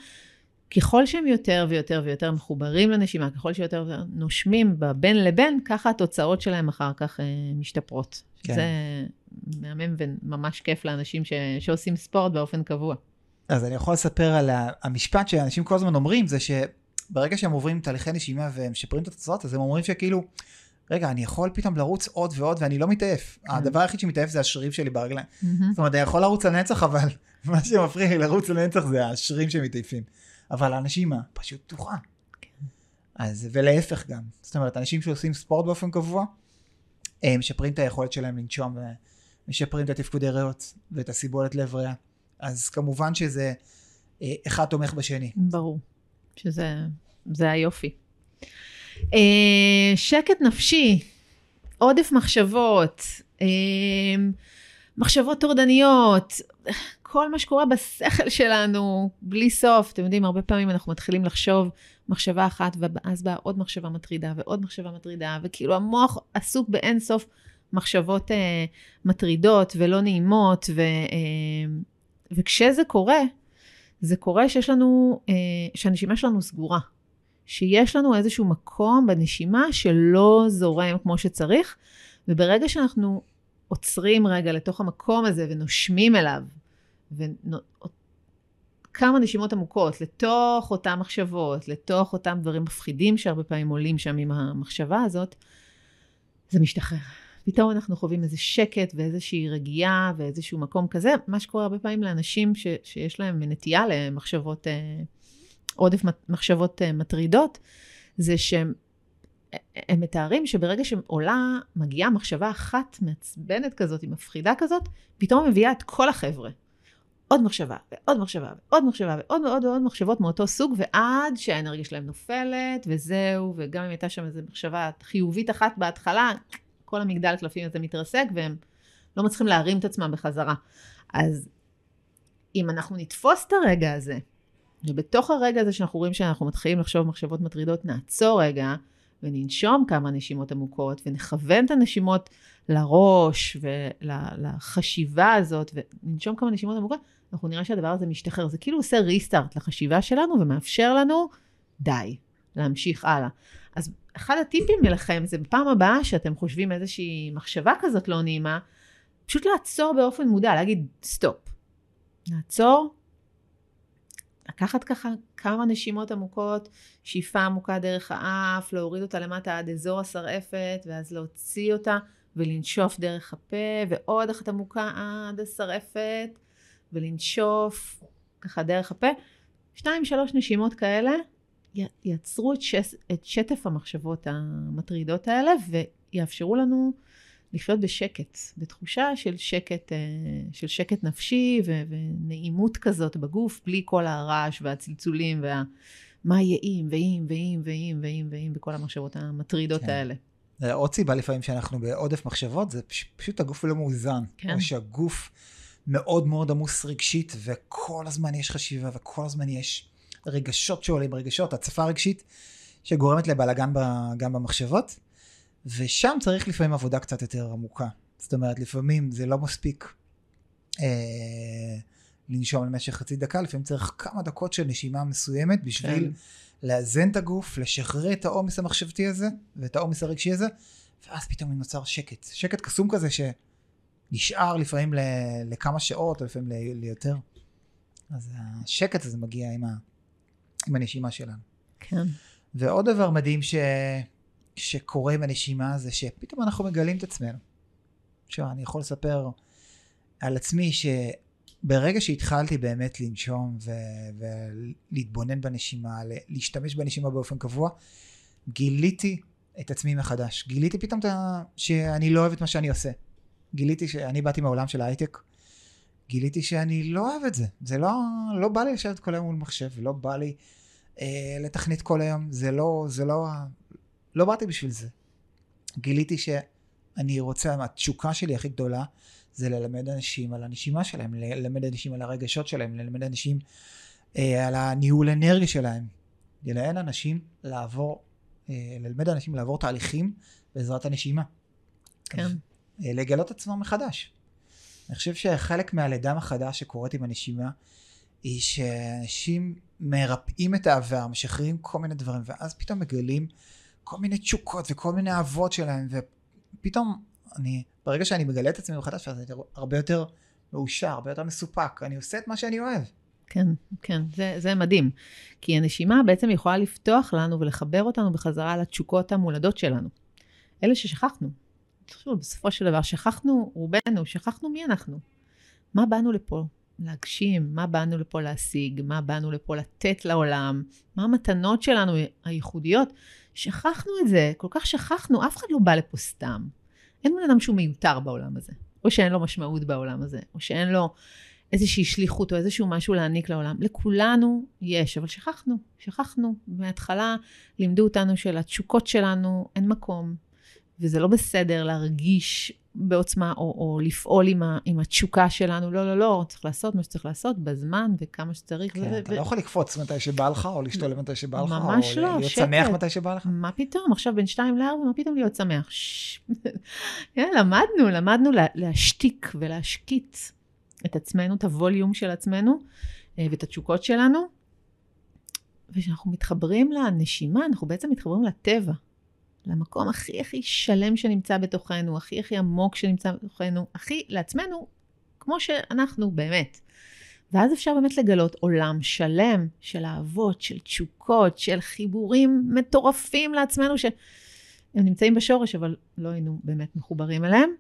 ככל שהם יותר ויותר ויותר מחוברים לנשימה, ככל שיותר ויותר נושמים בין לבין, ככה התוצאות שלהם אחר כך אה, משתפרות. כן. זה מהמם וממש כיף לאנשים ש, שעושים ספורט באופן קבוע. אז אני יכול לספר על המשפט שאנשים כל הזמן אומרים, זה שברגע שהם עוברים תהליכי נשימה והם משפרים את התוצאות, אז הם אומרים שכאילו, רגע, אני יכול פתאום לרוץ עוד ועוד ואני לא מתעייף. כן. הדבר היחיד שמתעייף זה השרירים שלי ברגליים. Mm-hmm. זאת אומרת, אני יכול לרוץ לנצח, אבל מה שמפריע לי לרוץ לנצח זה השרירים שמתעייפים. אבל הנשימה פשוט פתוחה. כן. אז, ולהפך גם. זאת אומרת, אנשים שעושים ספורט באופן קבוע, הם משפרים את היכולת שלהם לנשום ומשפרים את התפקודי ריאות ואת הסיבולת לב ריאה. אז כמובן שזה אה, אחד תומך בשני. ברור, שזה זה היופי. אה, שקט נפשי, עודף מחשבות, אה, מחשבות טורדניות, כל מה שקורה בשכל שלנו, בלי סוף. אתם יודעים, הרבה פעמים אנחנו מתחילים לחשוב מחשבה אחת, ואז באה עוד מחשבה מטרידה, ועוד מחשבה מטרידה, וכאילו המוח עסוק באין סוף מחשבות אה, מטרידות ולא נעימות, ו, אה, וכשזה קורה, זה קורה שיש לנו, אה, שהנשימה שלנו סגורה. שיש לנו איזשהו מקום בנשימה שלא זורם כמו שצריך, וברגע שאנחנו עוצרים רגע לתוך המקום הזה ונושמים אליו, וכמה נשימות עמוקות לתוך אותן מחשבות, לתוך אותם דברים מפחידים שהרבה פעמים עולים שם עם המחשבה הזאת, זה משתחרר. פתאום אנחנו חווים איזה שקט ואיזושהי רגיעה ואיזשהו מקום כזה, מה שקורה הרבה פעמים לאנשים ש, שיש להם נטייה למחשבות, אה, עודף מחשבות אה, מטרידות, זה שהם הם מתארים שברגע שעולה, מגיעה מחשבה אחת מעצבנת כזאת, היא מפחידה כזאת, פתאום מביאה את כל החבר'ה. עוד מחשבה, ועוד מחשבה, ועוד מחשבה, ועוד ועוד ועוד מחשבות מאותו סוג, ועד שהאנרגיה שלהם נופלת, וזהו, וגם אם הייתה שם איזו מחשבה חיובית אחת בהתחלה, כל המגדל קלפים הזה מתרסק, והם לא מצליחים להרים את עצמם בחזרה. אז אם אנחנו נתפוס את הרגע הזה, ובתוך הרגע הזה שאנחנו רואים שאנחנו מתחילים לחשוב מחשבות מטרידות, נעצור רגע, וננשום כמה נשימות עמוקות, ונכוון את הנשימות לראש ולחשיבה הזאת, וננשום כמה נשימות עמוקות, אנחנו נראה שהדבר הזה משתחרר. זה כאילו עושה ריסטארט לחשיבה שלנו ומאפשר לנו, די, להמשיך הלאה. אז אחד הטיפים לכם זה בפעם הבאה שאתם חושבים איזושהי מחשבה כזאת לא נעימה, פשוט לעצור באופן מודע, להגיד סטופ. לעצור, לקחת ככה כמה נשימות עמוקות, שאיפה עמוקה דרך האף, להוריד אותה למטה עד אזור השרעפת, ואז להוציא אותה ולנשוף דרך הפה, ועוד אחת עמוקה עד השרעפת, ולנשוף ככה דרך הפה. שתיים, שלוש נשימות כאלה יצרו את, שס, את שטף המחשבות המטרידות האלה, ויאפשרו לנו לחיות בשקט, בתחושה של שקט, אה, של שקט נפשי ו- ונעימות כזאת בגוף, בלי כל הרעש והצלצולים וה... מה יהיה אם, ואם, ואם, ואם, ואם, ואם, וכל המחשבות המטרידות כן. האלה. עוד סיבה לפעמים שאנחנו בעודף מחשבות, זה פש, פשוט הגוף לא מאוזן. כן. או שהגוף מאוד מאוד עמוס רגשית, וכל הזמן יש חשיבה, וכל הזמן יש רגשות שעולים, רגשות, הצפה רגשית, שגורמת לבלאגן גם במחשבות. ושם צריך לפעמים עבודה קצת יותר עמוקה. זאת אומרת, לפעמים זה לא מספיק אה, לנשום למשך חצי דקה, לפעמים צריך כמה דקות של נשימה מסוימת בשביל כן. לאזן את הגוף, לשחרר את העומס המחשבתי הזה ואת העומס הרגשי הזה, ואז פתאום נוצר שקט. שקט קסום כזה שנשאר לפעמים ל, לכמה שעות, או לפעמים ל, ליותר. אז השקט הזה מגיע עם, ה, עם הנשימה שלנו. כן. ועוד דבר מדהים ש... שקורה עם הנשימה זה שפתאום אנחנו מגלים את עצמנו. עכשיו, אני יכול לספר על עצמי שברגע שהתחלתי באמת לנשום ו- ולהתבונן בנשימה, להשתמש בנשימה באופן קבוע, גיליתי את עצמי מחדש. גיליתי פתאום שאני לא אוהב את מה שאני עושה. גיליתי שאני באתי מהעולם של ההייטק, גיליתי שאני לא אוהב את זה. זה לא, לא בא לי לשבת כל היום מול מחשב, לא בא לי אה, לתכנית כל היום, זה לא, זה לא, לא באתי בשביל זה. גיליתי שאני רוצה, התשוקה שלי הכי גדולה זה ללמד אנשים על הנשימה שלהם, ללמד אנשים על הרגשות שלהם, ללמד אנשים אה, על הניהול אנרגיה שלהם. ללמד אנשים לעבור, אה, ללמד אנשים לעבור תהליכים בעזרת הנשימה. כן. אה, לגלות עצמם מחדש. אני חושב שחלק מהלידה מחדש שקורית עם הנשימה, היא שאנשים מרפאים את העבר, משחררים כל מיני דברים, ואז פתאום מגלים כל מיני תשוקות וכל מיני אהבות שלהם, ופתאום אני, ברגע שאני מגלה את עצמי מחדש, אז אני הרבה יותר מאושר, הרבה יותר מסופק, אני עושה את מה שאני אוהב. כן, כן, זה, זה מדהים. כי הנשימה בעצם יכולה לפתוח לנו ולחבר אותנו בחזרה לתשוקות המולדות שלנו. אלה ששכחנו. תחשבו, בסופו של דבר, שכחנו, רובנו, שכחנו מי אנחנו. מה באנו לפה להגשים, מה באנו לפה להשיג, מה באנו לפה לתת לעולם, מה המתנות שלנו הייחודיות. שכחנו את זה, כל כך שכחנו, אף אחד לא בא לפה סתם. אין בן אדם שהוא מיותר בעולם הזה, או שאין לו משמעות בעולם הזה, או שאין לו איזושהי שליחות או איזשהו משהו להעניק לעולם. לכולנו יש, אבל שכחנו, שכחנו. מההתחלה לימדו אותנו שלתשוקות שלנו אין מקום, וזה לא בסדר להרגיש בעוצמה או, או לפעול עם, ה, עם התשוקה שלנו. לא, לא, לא, צריך לעשות מה שצריך לעשות בזמן וכמה שצריך. כן, ו- אתה ו- לא יכול לקפוץ מתי שבא לך, או לשתול מתי שבא לך, ממש או לא, להיות שקט. שמח מתי שבא לך. מה פתאום, עכשיו בין שתיים לארבע, מה פתאום להיות שמח? כן, למדנו, למדנו לה, להשתיק ולהשקיט את עצמנו, את הווליום של עצמנו אה, ואת התשוקות שלנו. וכשאנחנו מתחברים לנשימה, אנחנו בעצם מתחברים לטבע. למקום הכי הכי שלם שנמצא בתוכנו, הכי הכי עמוק שנמצא בתוכנו, הכי לעצמנו, כמו שאנחנו באמת. ואז אפשר באמת לגלות עולם שלם של אהבות, של תשוקות, של חיבורים מטורפים לעצמנו, שהם נמצאים בשורש, אבל לא היינו באמת מחוברים אליהם.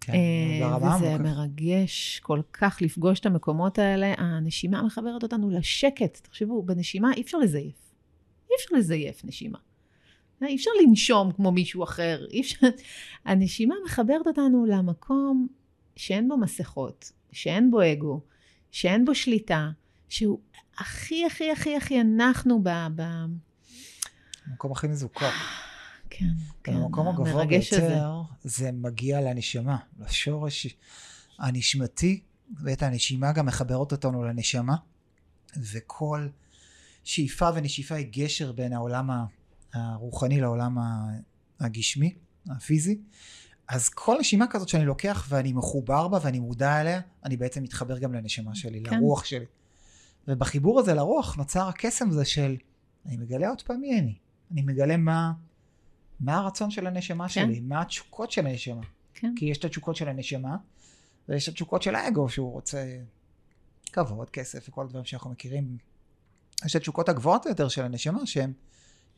כן, ברמה אה, וזה עמוקה. מרגש כל כך לפגוש את המקומות האלה. הנשימה מחברת אותנו לשקט. תחשבו, בנשימה אי אפשר לזייף. אי אפשר לזייף נשימה. אי אפשר לנשום כמו מישהו אחר. אי אפשר... הנשימה מחברת אותנו למקום שאין בו מסכות, שאין בו אגו, שאין בו שליטה, שהוא הכי הכי הכי הכי אנחנו ב... ב... המקום הכי מזוכר. כן, כן. המקום הגבוה. ביותר, זה מגיע לנשמה, לשורש הנשמתי, ואת הנשימה גם מחברת אותנו לנשמה, וכל שאיפה ונשיפה היא גשר בין העולם ה- הרוחני לעולם הגשמי, הפיזי. אז כל נשימה כזאת שאני לוקח ואני מחובר בה ואני מודע אליה, אני בעצם מתחבר גם לנשמה שלי, כן. לרוח שלי. ובחיבור הזה לרוח נוצר הקסם הזה של, אני מגלה עוד פעם מי אני. אני מגלה מה, מה הרצון של הנשמה כן. שלי, מה התשוקות של הנשמה. כן. כי יש את התשוקות של הנשמה, ויש את התשוקות של האגו, שהוא רוצה כבוד, כסף וכל הדברים שאנחנו מכירים. יש את התשוקות הגבוהות יותר של הנשמה, שהן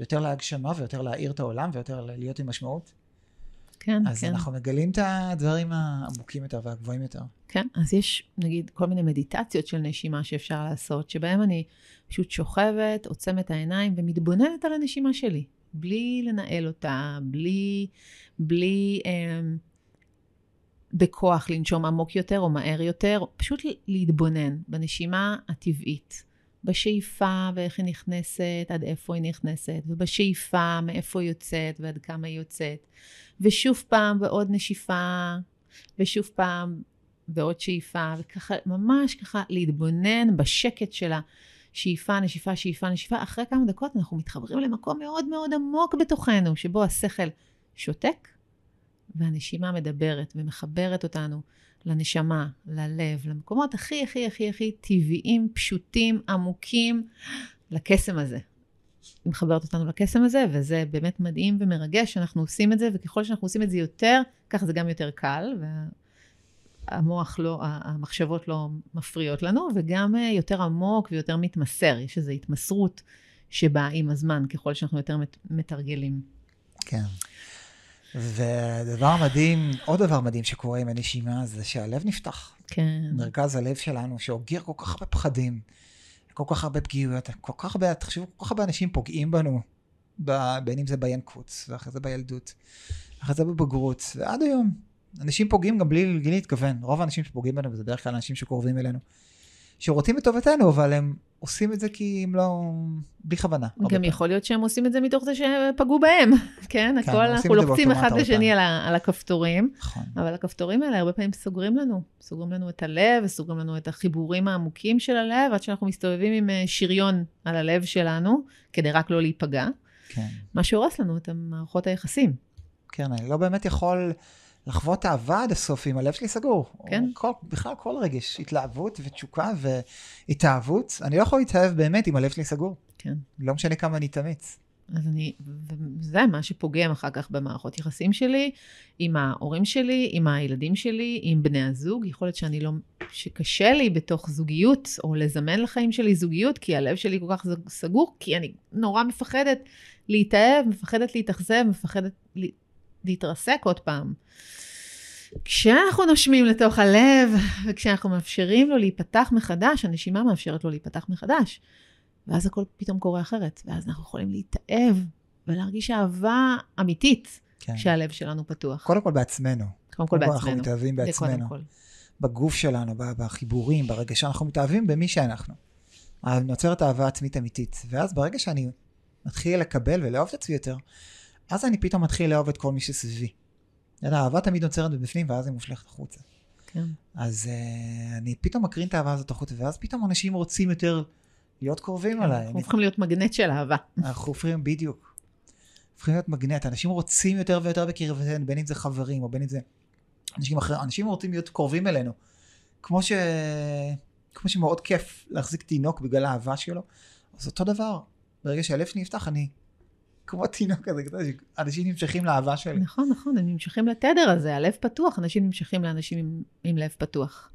יותר להגשמה ויותר להאיר את העולם ויותר להיות עם משמעות. כן, אז כן. אנחנו מגלים את הדברים העמוקים יותר והגבוהים יותר. כן, אז יש נגיד כל מיני מדיטציות של נשימה שאפשר לעשות, שבהם אני פשוט שוכבת, עוצמת העיניים ומתבוננת על הנשימה שלי, בלי לנהל אותה, בלי, בלי אה, בכוח לנשום עמוק יותר או מהר יותר, פשוט להתבונן בנשימה הטבעית, בשאיפה ואיך היא נכנסת, עד איפה היא נכנסת, ובשאיפה מאיפה היא יוצאת ועד כמה היא יוצאת, ושוב פעם ועוד נשיפה, ושוב פעם ועוד שאיפה, וככה, ממש ככה להתבונן בשקט של השאיפה, נשיפה, שאיפה, נשיפה. אחרי כמה דקות אנחנו מתחברים למקום מאוד מאוד עמוק בתוכנו, שבו השכל שותק, והנשימה מדברת ומחברת אותנו לנשמה, ללב, למקומות הכי הכי הכי הכי טבעיים, פשוטים, עמוקים, לקסם הזה. היא מחברת אותנו לקסם הזה, וזה באמת מדהים ומרגש שאנחנו עושים את זה, וככל שאנחנו עושים את זה יותר, ככה זה גם יותר קל, והמוח לא, המחשבות לא מפריעות לנו, וגם אה, יותר עמוק ויותר מתמסר, יש איזו התמסרות שבאה עם הזמן, ככל שאנחנו יותר מת- מתרגלים. כן. ודבר מדהים, עוד דבר מדהים שקורה עם הנשימה, זה שהלב נפתח. כן, מרכז הלב שלנו, שאוגר כל כך הרבה פחדים, כל כך הרבה פגיעויות, כל כך הרבה, תחשבו, כל כך הרבה אנשים פוגעים בנו, בין אם זה בינקות, ואחרי זה בילדות, אחרי זה בבגרות, ועד היום. אנשים פוגעים גם בלי, בלי להתכוון. רוב האנשים שפוגעים בנו, וזה בדרך כלל אנשים שקרובים אלינו, שרוצים את טובתנו, אבל הם עושים את זה כי הם לא... בלי כוונה. גם. יכול להיות שהם עושים את זה מתוך זה שפגעו בהם, כן? הכל, עושים אנחנו לוחצים אחד לשני. על, על הכפתורים, נכון. אבל הכפתורים האלה הרבה פעמים סוגרים לנו. סוגרים לנו את הלב, וסוגרים לנו את החיבורים העמוקים של הלב, עד שאנחנו מסתובבים עם אה, שריון על הלב שלנו, כדי רק לא להיפגע, כן. מה שהורס לנו את מערכות היחסים. כן, אני לא באמת יכול לחוות אהבה עד הסוף אם הלב שלי סגור. כן. כל, בכלל כל רגש, התלהבות ותשוקה והתאהבות. אני לא יכול להתאהב באמת אם הלב שלי סגור. כן. לא משנה כמה אני אתאמץ. אז אני, וזה מה שפוגם אחר כך במערכות יחסים שלי, עם ההורים שלי, עם הילדים שלי, עם בני הזוג. יכול להיות שאני לא, שקשה לי בתוך זוגיות, או לזמן לחיים שלי זוגיות, כי הלב שלי כל כך סגור, כי אני נורא מפחדת להתאהב, מפחדת להתאכזב, מפחדת להתרסק עוד פעם. כשאנחנו נושמים לתוך הלב, וכשאנחנו מאפשרים לו להיפתח מחדש, הנשימה מאפשרת לו להיפתח מחדש. ואז הכל פתאום קורה אחרת, ואז אנחנו יכולים להתאהב ולהרגיש אהבה אמיתית כן. כשהלב שלנו פתוח. קודם כל בעצמנו. קודם כל בעצמנו. אנחנו מתאהבים בעצמנו. בגוף שלנו, בחיבורים, ברגע שאנחנו מתאהבים במי שאנחנו. נוצרת אהבה עצמית אמיתית. ואז ברגע שאני מתחיל לקבל ולאהוב את עצמי יותר, אז אני פתאום מתחיל לאהוב את כל מי שסביבי. אהבה תמיד נוצרת מבפנים, ואז היא מושלכת החוצה. כן. אז uh, אני פתאום מקרין את האהבה הזאת החוצה, ואז פתאום אנשים רוצים יותר להיות קרובים כן, אליי. אנחנו הופכים להיות מגנט של אהבה. אנחנו הופכים, בדיוק. הופכים להיות מגנט. אנשים רוצים יותר ויותר בקרבתנו, בין אם זה חברים או בין אם זה אנשים אחרים. אנשים רוצים להיות קרובים אלינו. כמו, ש... כמו שמאוד כיף להחזיק תינוק בגלל האהבה שלו, אז אותו דבר. ברגע שהלב שלי נפתח, אני כמו תינוק כזה, אנשים נמשכים לאהבה שלי. נכון, נכון, הם נמשכים לתדר הזה, הלב פתוח, אנשים נמשכים לאנשים עם, עם לב פתוח.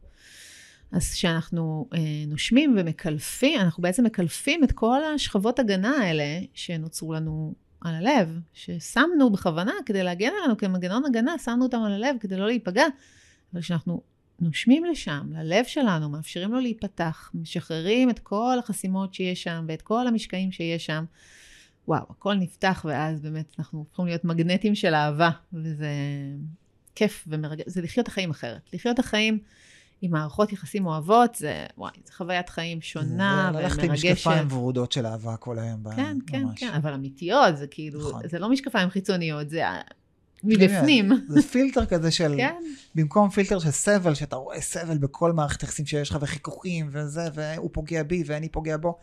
אז כשאנחנו אה, נושמים ומקלפים, אנחנו בעצם מקלפים את כל השכבות הגנה האלה שנוצרו לנו על הלב, ששמנו בכוונה כדי להגן עלינו כמנגנון הגנה, שמנו אותם על הלב כדי לא להיפגע. אבל כשאנחנו נושמים לשם, ללב שלנו, מאפשרים לו להיפתח, משחררים את כל החסימות שיש שם ואת כל המשקעים שיש שם, וואו, הכל נפתח, ואז באמת אנחנו הופכים להיות מגנטים של אהבה, וזה כיף ומרגש, זה לחיות את החיים אחרת. לחיות את החיים עם מערכות יחסים אוהבות, זה, וואי, זה חוויית חיים שונה ומרגשת. ללכת עם משקפיים ורודות של אהבה כל היום. כן, כן, ממש. כן, אבל אמיתיות, זה כאילו, נכון. זה לא משקפיים חיצוניות, זה מבפנים. זה פילטר כזה של, כן. במקום פילטר של סבל, שאתה רואה סבל בכל מערכת יחסים שיש לך, וחיכוכים, וזה, והוא פוגע בי ואני פוגע בו.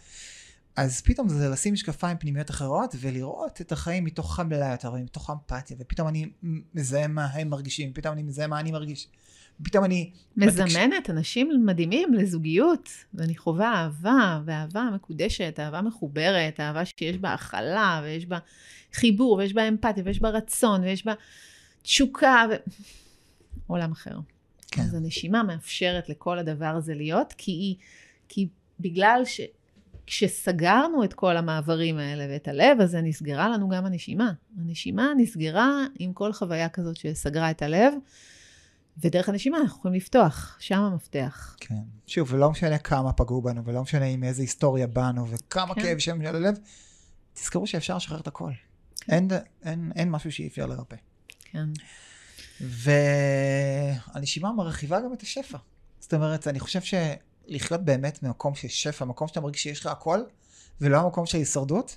אז פתאום זה לשים משקפיים פנימיות אחרות ולראות את החיים מתוך חמלה יותר ומתוך אמפתיה ופתאום אני מזהה מה הם מרגישים פתאום אני מזהה מה אני מרגיש. פתאום אני... מזמנת אנשים מדהימים לזוגיות ואני חווה אהבה ואהבה מקודשת אהבה מחוברת אהבה שיש בה הכלה ויש בה חיבור ויש בה אמפתיה ויש בה רצון ויש בה תשוקה ו... עולם אחר. כן. אז הנשימה מאפשרת לכל הדבר הזה להיות כי היא כי בגלל ש... כשסגרנו את כל המעברים האלה ואת הלב, אז נסגרה לנו גם הנשימה. הנשימה נסגרה עם כל חוויה כזאת שסגרה את הלב, ודרך הנשימה אנחנו יכולים לפתוח, שם המפתח. כן. שוב, ולא משנה כמה פגעו בנו, ולא משנה עם איזה היסטוריה באנו, וכמה כן. כאב שם על הלב, תזכרו שאפשר לשחרר את הכל. כן. אין, אין, אין משהו שאי אפשר לרפא. כן. והנשימה מרחיבה גם את השפע. זאת אומרת, אני חושב ש... לחיות באמת ממקום של שפע, מקום שאתה מרגיש שיש לך הכל, ולא המקום של הישרדות,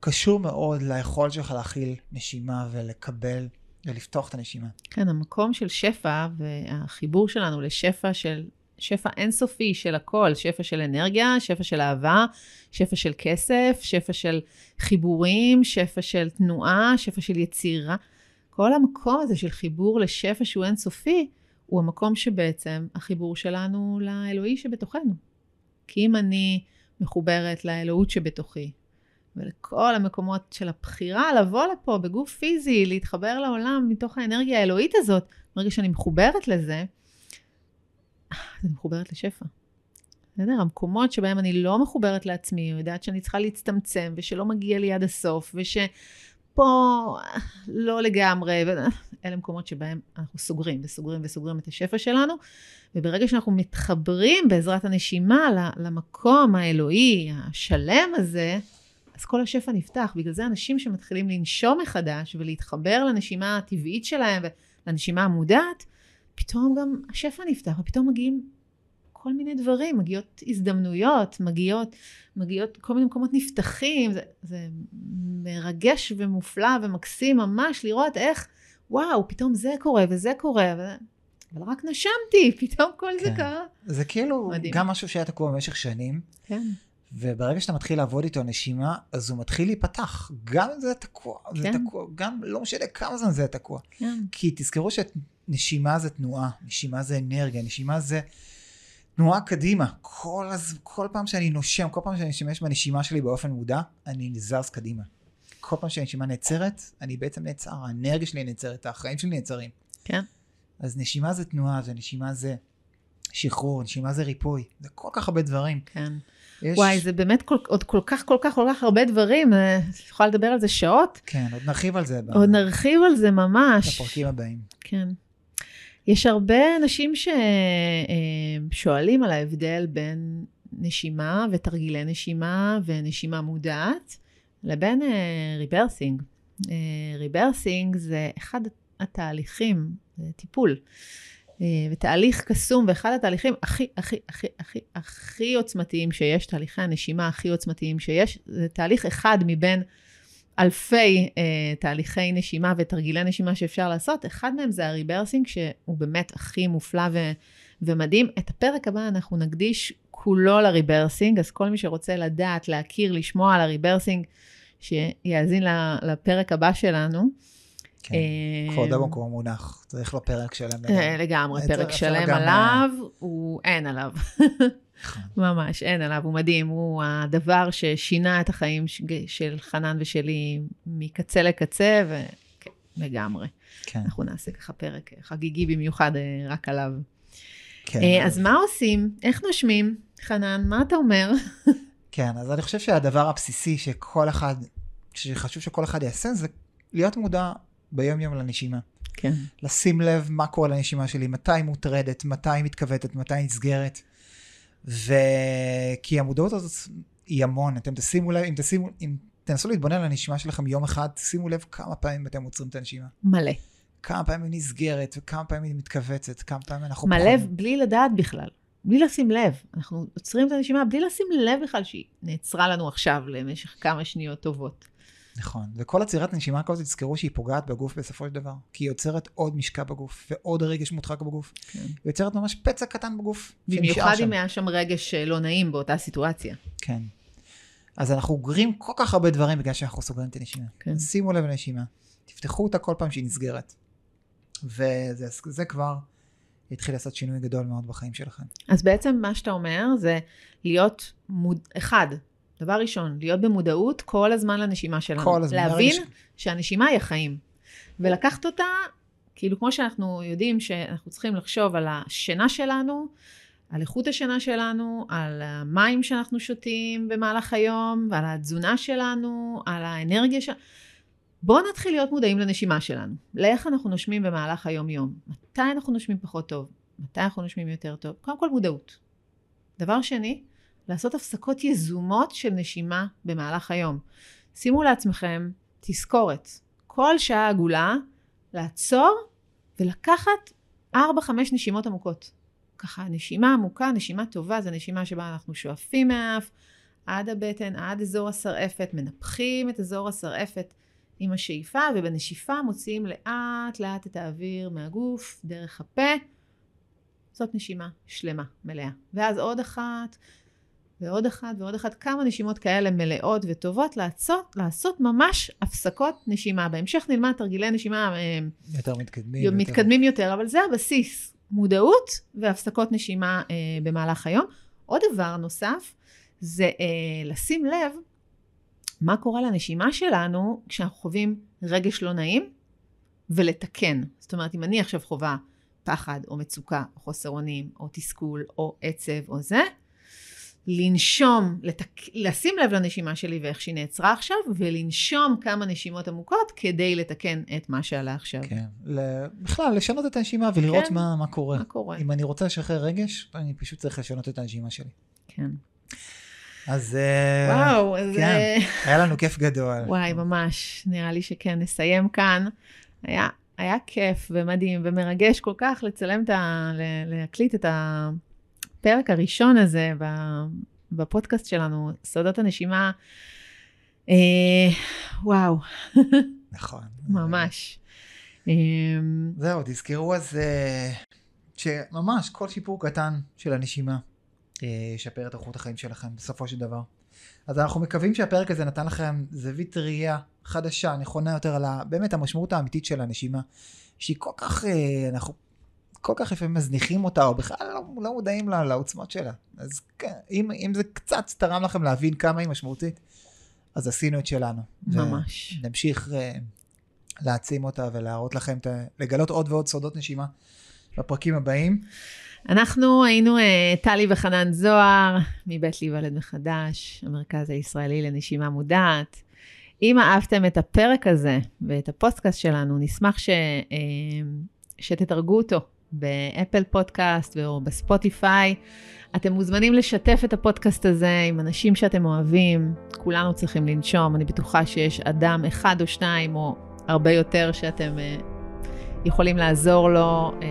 קשור מאוד ליכולת שלך להכיל נשימה ולקבל ולפתוח את הנשימה. כן, המקום של שפע והחיבור שלנו לשפע של, שפע אינסופי של הכל, שפע של אנרגיה, שפע של אהבה, שפע של כסף, שפע של חיבורים, שפע של תנועה, שפע של יצירה. כל המקום הזה של חיבור לשפע שהוא אינסופי, הוא המקום שבעצם החיבור שלנו לאלוהי שבתוכנו. כי אם אני מחוברת לאלוהות שבתוכי, ולכל המקומות של הבחירה לבוא לפה בגוף פיזי, להתחבר לעולם מתוך האנרגיה האלוהית הזאת, ברגע שאני מחוברת לזה, אני מחוברת לשפע. בסדר? המקומות שבהם אני לא מחוברת לעצמי, יודעת שאני צריכה להצטמצם, ושלא מגיע לי עד הסוף, וש... פה לא לגמרי, אלה מקומות שבהם אנחנו סוגרים וסוגרים וסוגרים את השפע שלנו, וברגע שאנחנו מתחברים בעזרת הנשימה למקום האלוהי, השלם הזה, אז כל השפע נפתח. בגלל זה אנשים שמתחילים לנשום מחדש ולהתחבר לנשימה הטבעית שלהם ולנשימה המודעת, פתאום גם השפע נפתח, ופתאום מגיעים כל מיני דברים, מגיעות הזדמנויות, מגיעות, מגיעות כל מיני מקומות נפתחים, זה, זה מרגש ומופלא ומקסים ממש לראות איך, וואו, פתאום זה קורה וזה קורה, ו... אבל רק נשמתי, פתאום כל כן. זה קרה. זה כאילו מדהים. גם משהו שהיה תקוע במשך שנים, כן. וברגע שאתה מתחיל לעבוד איתו נשימה, אז הוא מתחיל להיפתח. גם אם זה תקוע, כן. זה תקוע, גם לא משנה כמה זמן זה תקוע. כן. כי תזכרו שנשימה זה תנועה, נשימה זה אנרגיה, נשימה זה תנועה קדימה. כל, הז... כל פעם שאני נושם, כל פעם שאני משתמש בנשימה שלי באופן מודע, אני זז קדימה. כל פעם שהנשימה נעצרת, אני בעצם נעצר, האנרגיה שלי נעצרת, החיים שלי נעצרים. כן. אז נשימה זה תנועה, ונשימה זה שחרור, נשימה זה ריפוי, זה כל כך הרבה דברים. כן. יש... וואי, זה באמת כל, עוד כל כך, כל כך, כל כך הרבה דברים, אני יכולה לדבר על זה שעות. כן, עוד נרחיב על זה. עוד ב... נרחיב על זה ממש. בפרקים הבאים. כן. יש הרבה אנשים ששואלים על ההבדל בין נשימה ותרגילי נשימה ונשימה מודעת לבין ריברסינג. אה, ריברסינג אה, זה אחד התהליכים, זה טיפול. אה, ותהליך קסום, ואחד התהליכים הכי, הכי, הכי, הכי, הכי עוצמתיים שיש, תהליכי הנשימה הכי עוצמתיים שיש, זה תהליך אחד מבין אלפי אה, תהליכי נשימה ותרגילי נשימה שאפשר לעשות. אחד מהם זה הריברסינג, שהוא באמת הכי מופלא ו, ומדהים. את הפרק הבא אנחנו נקדיש כולו לריברסינג, אז כל מי שרוצה לדעת, להכיר, לשמוע על הריברסינג, שיאזין לפרק הבא שלנו. כן, כבודו במקום מונח, צריך לו פרק שלם. אה, לגמרי, פרק שלם עליו, הוא אין עליו. נכון. ממש, אין עליו, הוא מדהים, הוא הדבר ששינה את החיים של חנן ושלי מקצה לקצה, וכן, לגמרי. כן. אנחנו נעשה ככה פרק חגיגי במיוחד אה, רק עליו. כן. אה, אז מה עושים? איך נושמים? חנן, מה אתה אומר? כן, אז אני חושב שהדבר הבסיסי שכל אחד, שחשוב שכל אחד יעשה, זה להיות מודע ביום יום לנשימה. כן. לשים לב מה קורה לנשימה שלי, מתי היא מוטרדת, מתי היא מתכווצת, מתי היא נסגרת. וכי המודעות הזאת היא המון, אתם תשימו לב, אם תשימו, אם תנסו להתבונן על הנשימה שלכם יום אחד, שימו לב כמה פעמים אתם עוצרים את הנשימה. מלא. כמה פעמים היא נסגרת, וכמה פעמים היא מתכווצת, כמה פעמים אנחנו... מלא פחום. בלי לדעת בכלל, בלי לשים לב. אנחנו עוצרים את הנשימה בלי לשים לב בכלל שהיא נעצרה לנו עכשיו למשך כמה שניות טובות. נכון, וכל עצירת נשימה כזאת, תזכרו שהיא פוגעת בגוף בסופו של דבר. כי היא יוצרת עוד משקע בגוף, ועוד רגש מודחק בגוף. כן. היא יוצרת ממש פצע קטן בגוף. במיוחד אם היה שם רגש אה, לא נעים באותה סיטואציה. כן. אז אנחנו אוגרים כל כך הרבה דברים בגלל שאנחנו סוגרים את הנשימה. כן. שימו לב לנשימה. תפתחו אותה כל פעם שהיא נסגרת. וזה כבר יתחיל לעשות שינוי גדול מאוד בחיים שלכם. אז בעצם מה שאתה אומר זה להיות מוד... אחד, דבר ראשון, להיות במודעות כל הזמן לנשימה שלנו. כל הזמן. להבין ש... שהנשימה היא החיים. ולקחת אותה, כאילו כמו שאנחנו יודעים שאנחנו צריכים לחשוב על השינה שלנו, על איכות השינה שלנו, על המים שאנחנו שותים במהלך היום, ועל התזונה שלנו, על האנרגיה שלנו. בואו נתחיל להיות מודעים לנשימה שלנו. לאיך אנחנו נושמים במהלך היום-יום. מתי אנחנו נושמים פחות טוב? מתי אנחנו נושמים יותר טוב? קודם כל מודעות. דבר שני, לעשות הפסקות יזומות של נשימה במהלך היום. שימו לעצמכם תזכורת, כל שעה עגולה, לעצור ולקחת 4-5 נשימות עמוקות. ככה, נשימה עמוקה, נשימה טובה, זו נשימה שבה אנחנו שואפים מהאף עד הבטן, עד אזור השרעפת, מנפחים את אזור השרעפת עם השאיפה, ובנשיפה מוציאים לאט לאט את האוויר מהגוף, דרך הפה. זאת נשימה שלמה, מלאה. ואז עוד אחת, ועוד אחת ועוד אחת, כמה נשימות כאלה מלאות וטובות, לעשות, לעשות ממש הפסקות נשימה. בהמשך נלמד תרגילי נשימה אה, יותר מתקדמים. מתקדמים יותר, יותר אבל זה הבסיס, מודעות והפסקות נשימה אה, במהלך היום. עוד דבר נוסף, זה אה, לשים לב מה קורה לנשימה שלנו כשאנחנו חווים רגש לא נעים, ולתקן. זאת אומרת, אם אני עכשיו חווה פחד או מצוקה או חוסר אונים או תסכול או עצב או זה, לנשום, לתק... לשים לב לנשימה שלי ואיך שהיא נעצרה עכשיו, ולנשום כמה נשימות עמוקות כדי לתקן את מה שעלה עכשיו. כן, בכלל, לשנות את הנשימה ולראות כן. מה, מה קורה. מה קורה. אם אני רוצה לשחרר רגש, אני פשוט צריך לשנות את הנשימה שלי. כן. אז... וואו, אז... כן, היה לנו כיף גדול. וואי, ממש. נראה לי שכן, נסיים כאן. היה, היה כיף ומדהים ומרגש כל כך לצלם את ה... להקליט את ה... הפרק הראשון הזה בפודקאסט שלנו, סודות הנשימה, אה, וואו. נכון. ממש. אה, זהו, תזכרו אז אה, שממש כל שיפור קטן של הנשימה אה, ישפר את איכות החיים שלכם בסופו של דבר. אז אנחנו מקווים שהפרק הזה נתן לכם זווית ראייה חדשה, נכונה יותר על באמת המשמעות האמיתית של הנשימה, שהיא כל כך, אנחנו כל כך לפעמים מזניחים אותה, או בכלל לא, לא מודעים לה, לעוצמות שלה. אז כן, אם, אם זה קצת תרם לכם להבין כמה היא משמעותית, אז עשינו את שלנו. ממש. ונמשיך אה, להעצים אותה ולהראות לכם, את, לגלות עוד ועוד סודות נשימה בפרקים הבאים. אנחנו היינו אה, טלי וחנן זוהר, מבית להיוולד מחדש, המרכז הישראלי לנשימה מודעת. אם אהבתם את הפרק הזה ואת הפודקאסט שלנו, נשמח ש, אה, שתתרגו אותו באפל פודקאסט או בספוטיפיי. אתם מוזמנים לשתף את הפודקאסט הזה עם אנשים שאתם אוהבים. כולנו צריכים לנשום, אני בטוחה שיש אדם אחד או שניים או הרבה יותר שאתם uh, יכולים לעזור לו uh,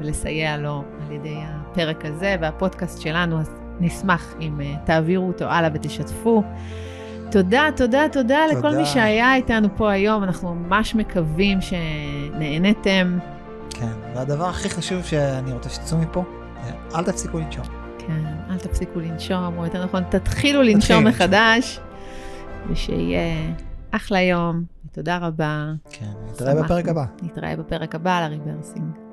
ולסייע לו על ידי הפרק הזה והפודקאסט שלנו, אז נשמח אם uh, תעבירו אותו הלאה ותשתפו. תודה, תודה, תודה לכל מי שהיה איתנו פה היום, אנחנו ממש מקווים שנהנתם. כן, והדבר הכי חשוב שאני רוצה שתצאו מפה, אל תפסיקו לנשום. כן, אל תפסיקו לנשום, או יותר נכון, תתחילו לנשום מחדש, ושיהיה אחלה יום, ותודה רבה. כן, נתראה בפרק הבא. נתראה בפרק הבא על הריברסינג.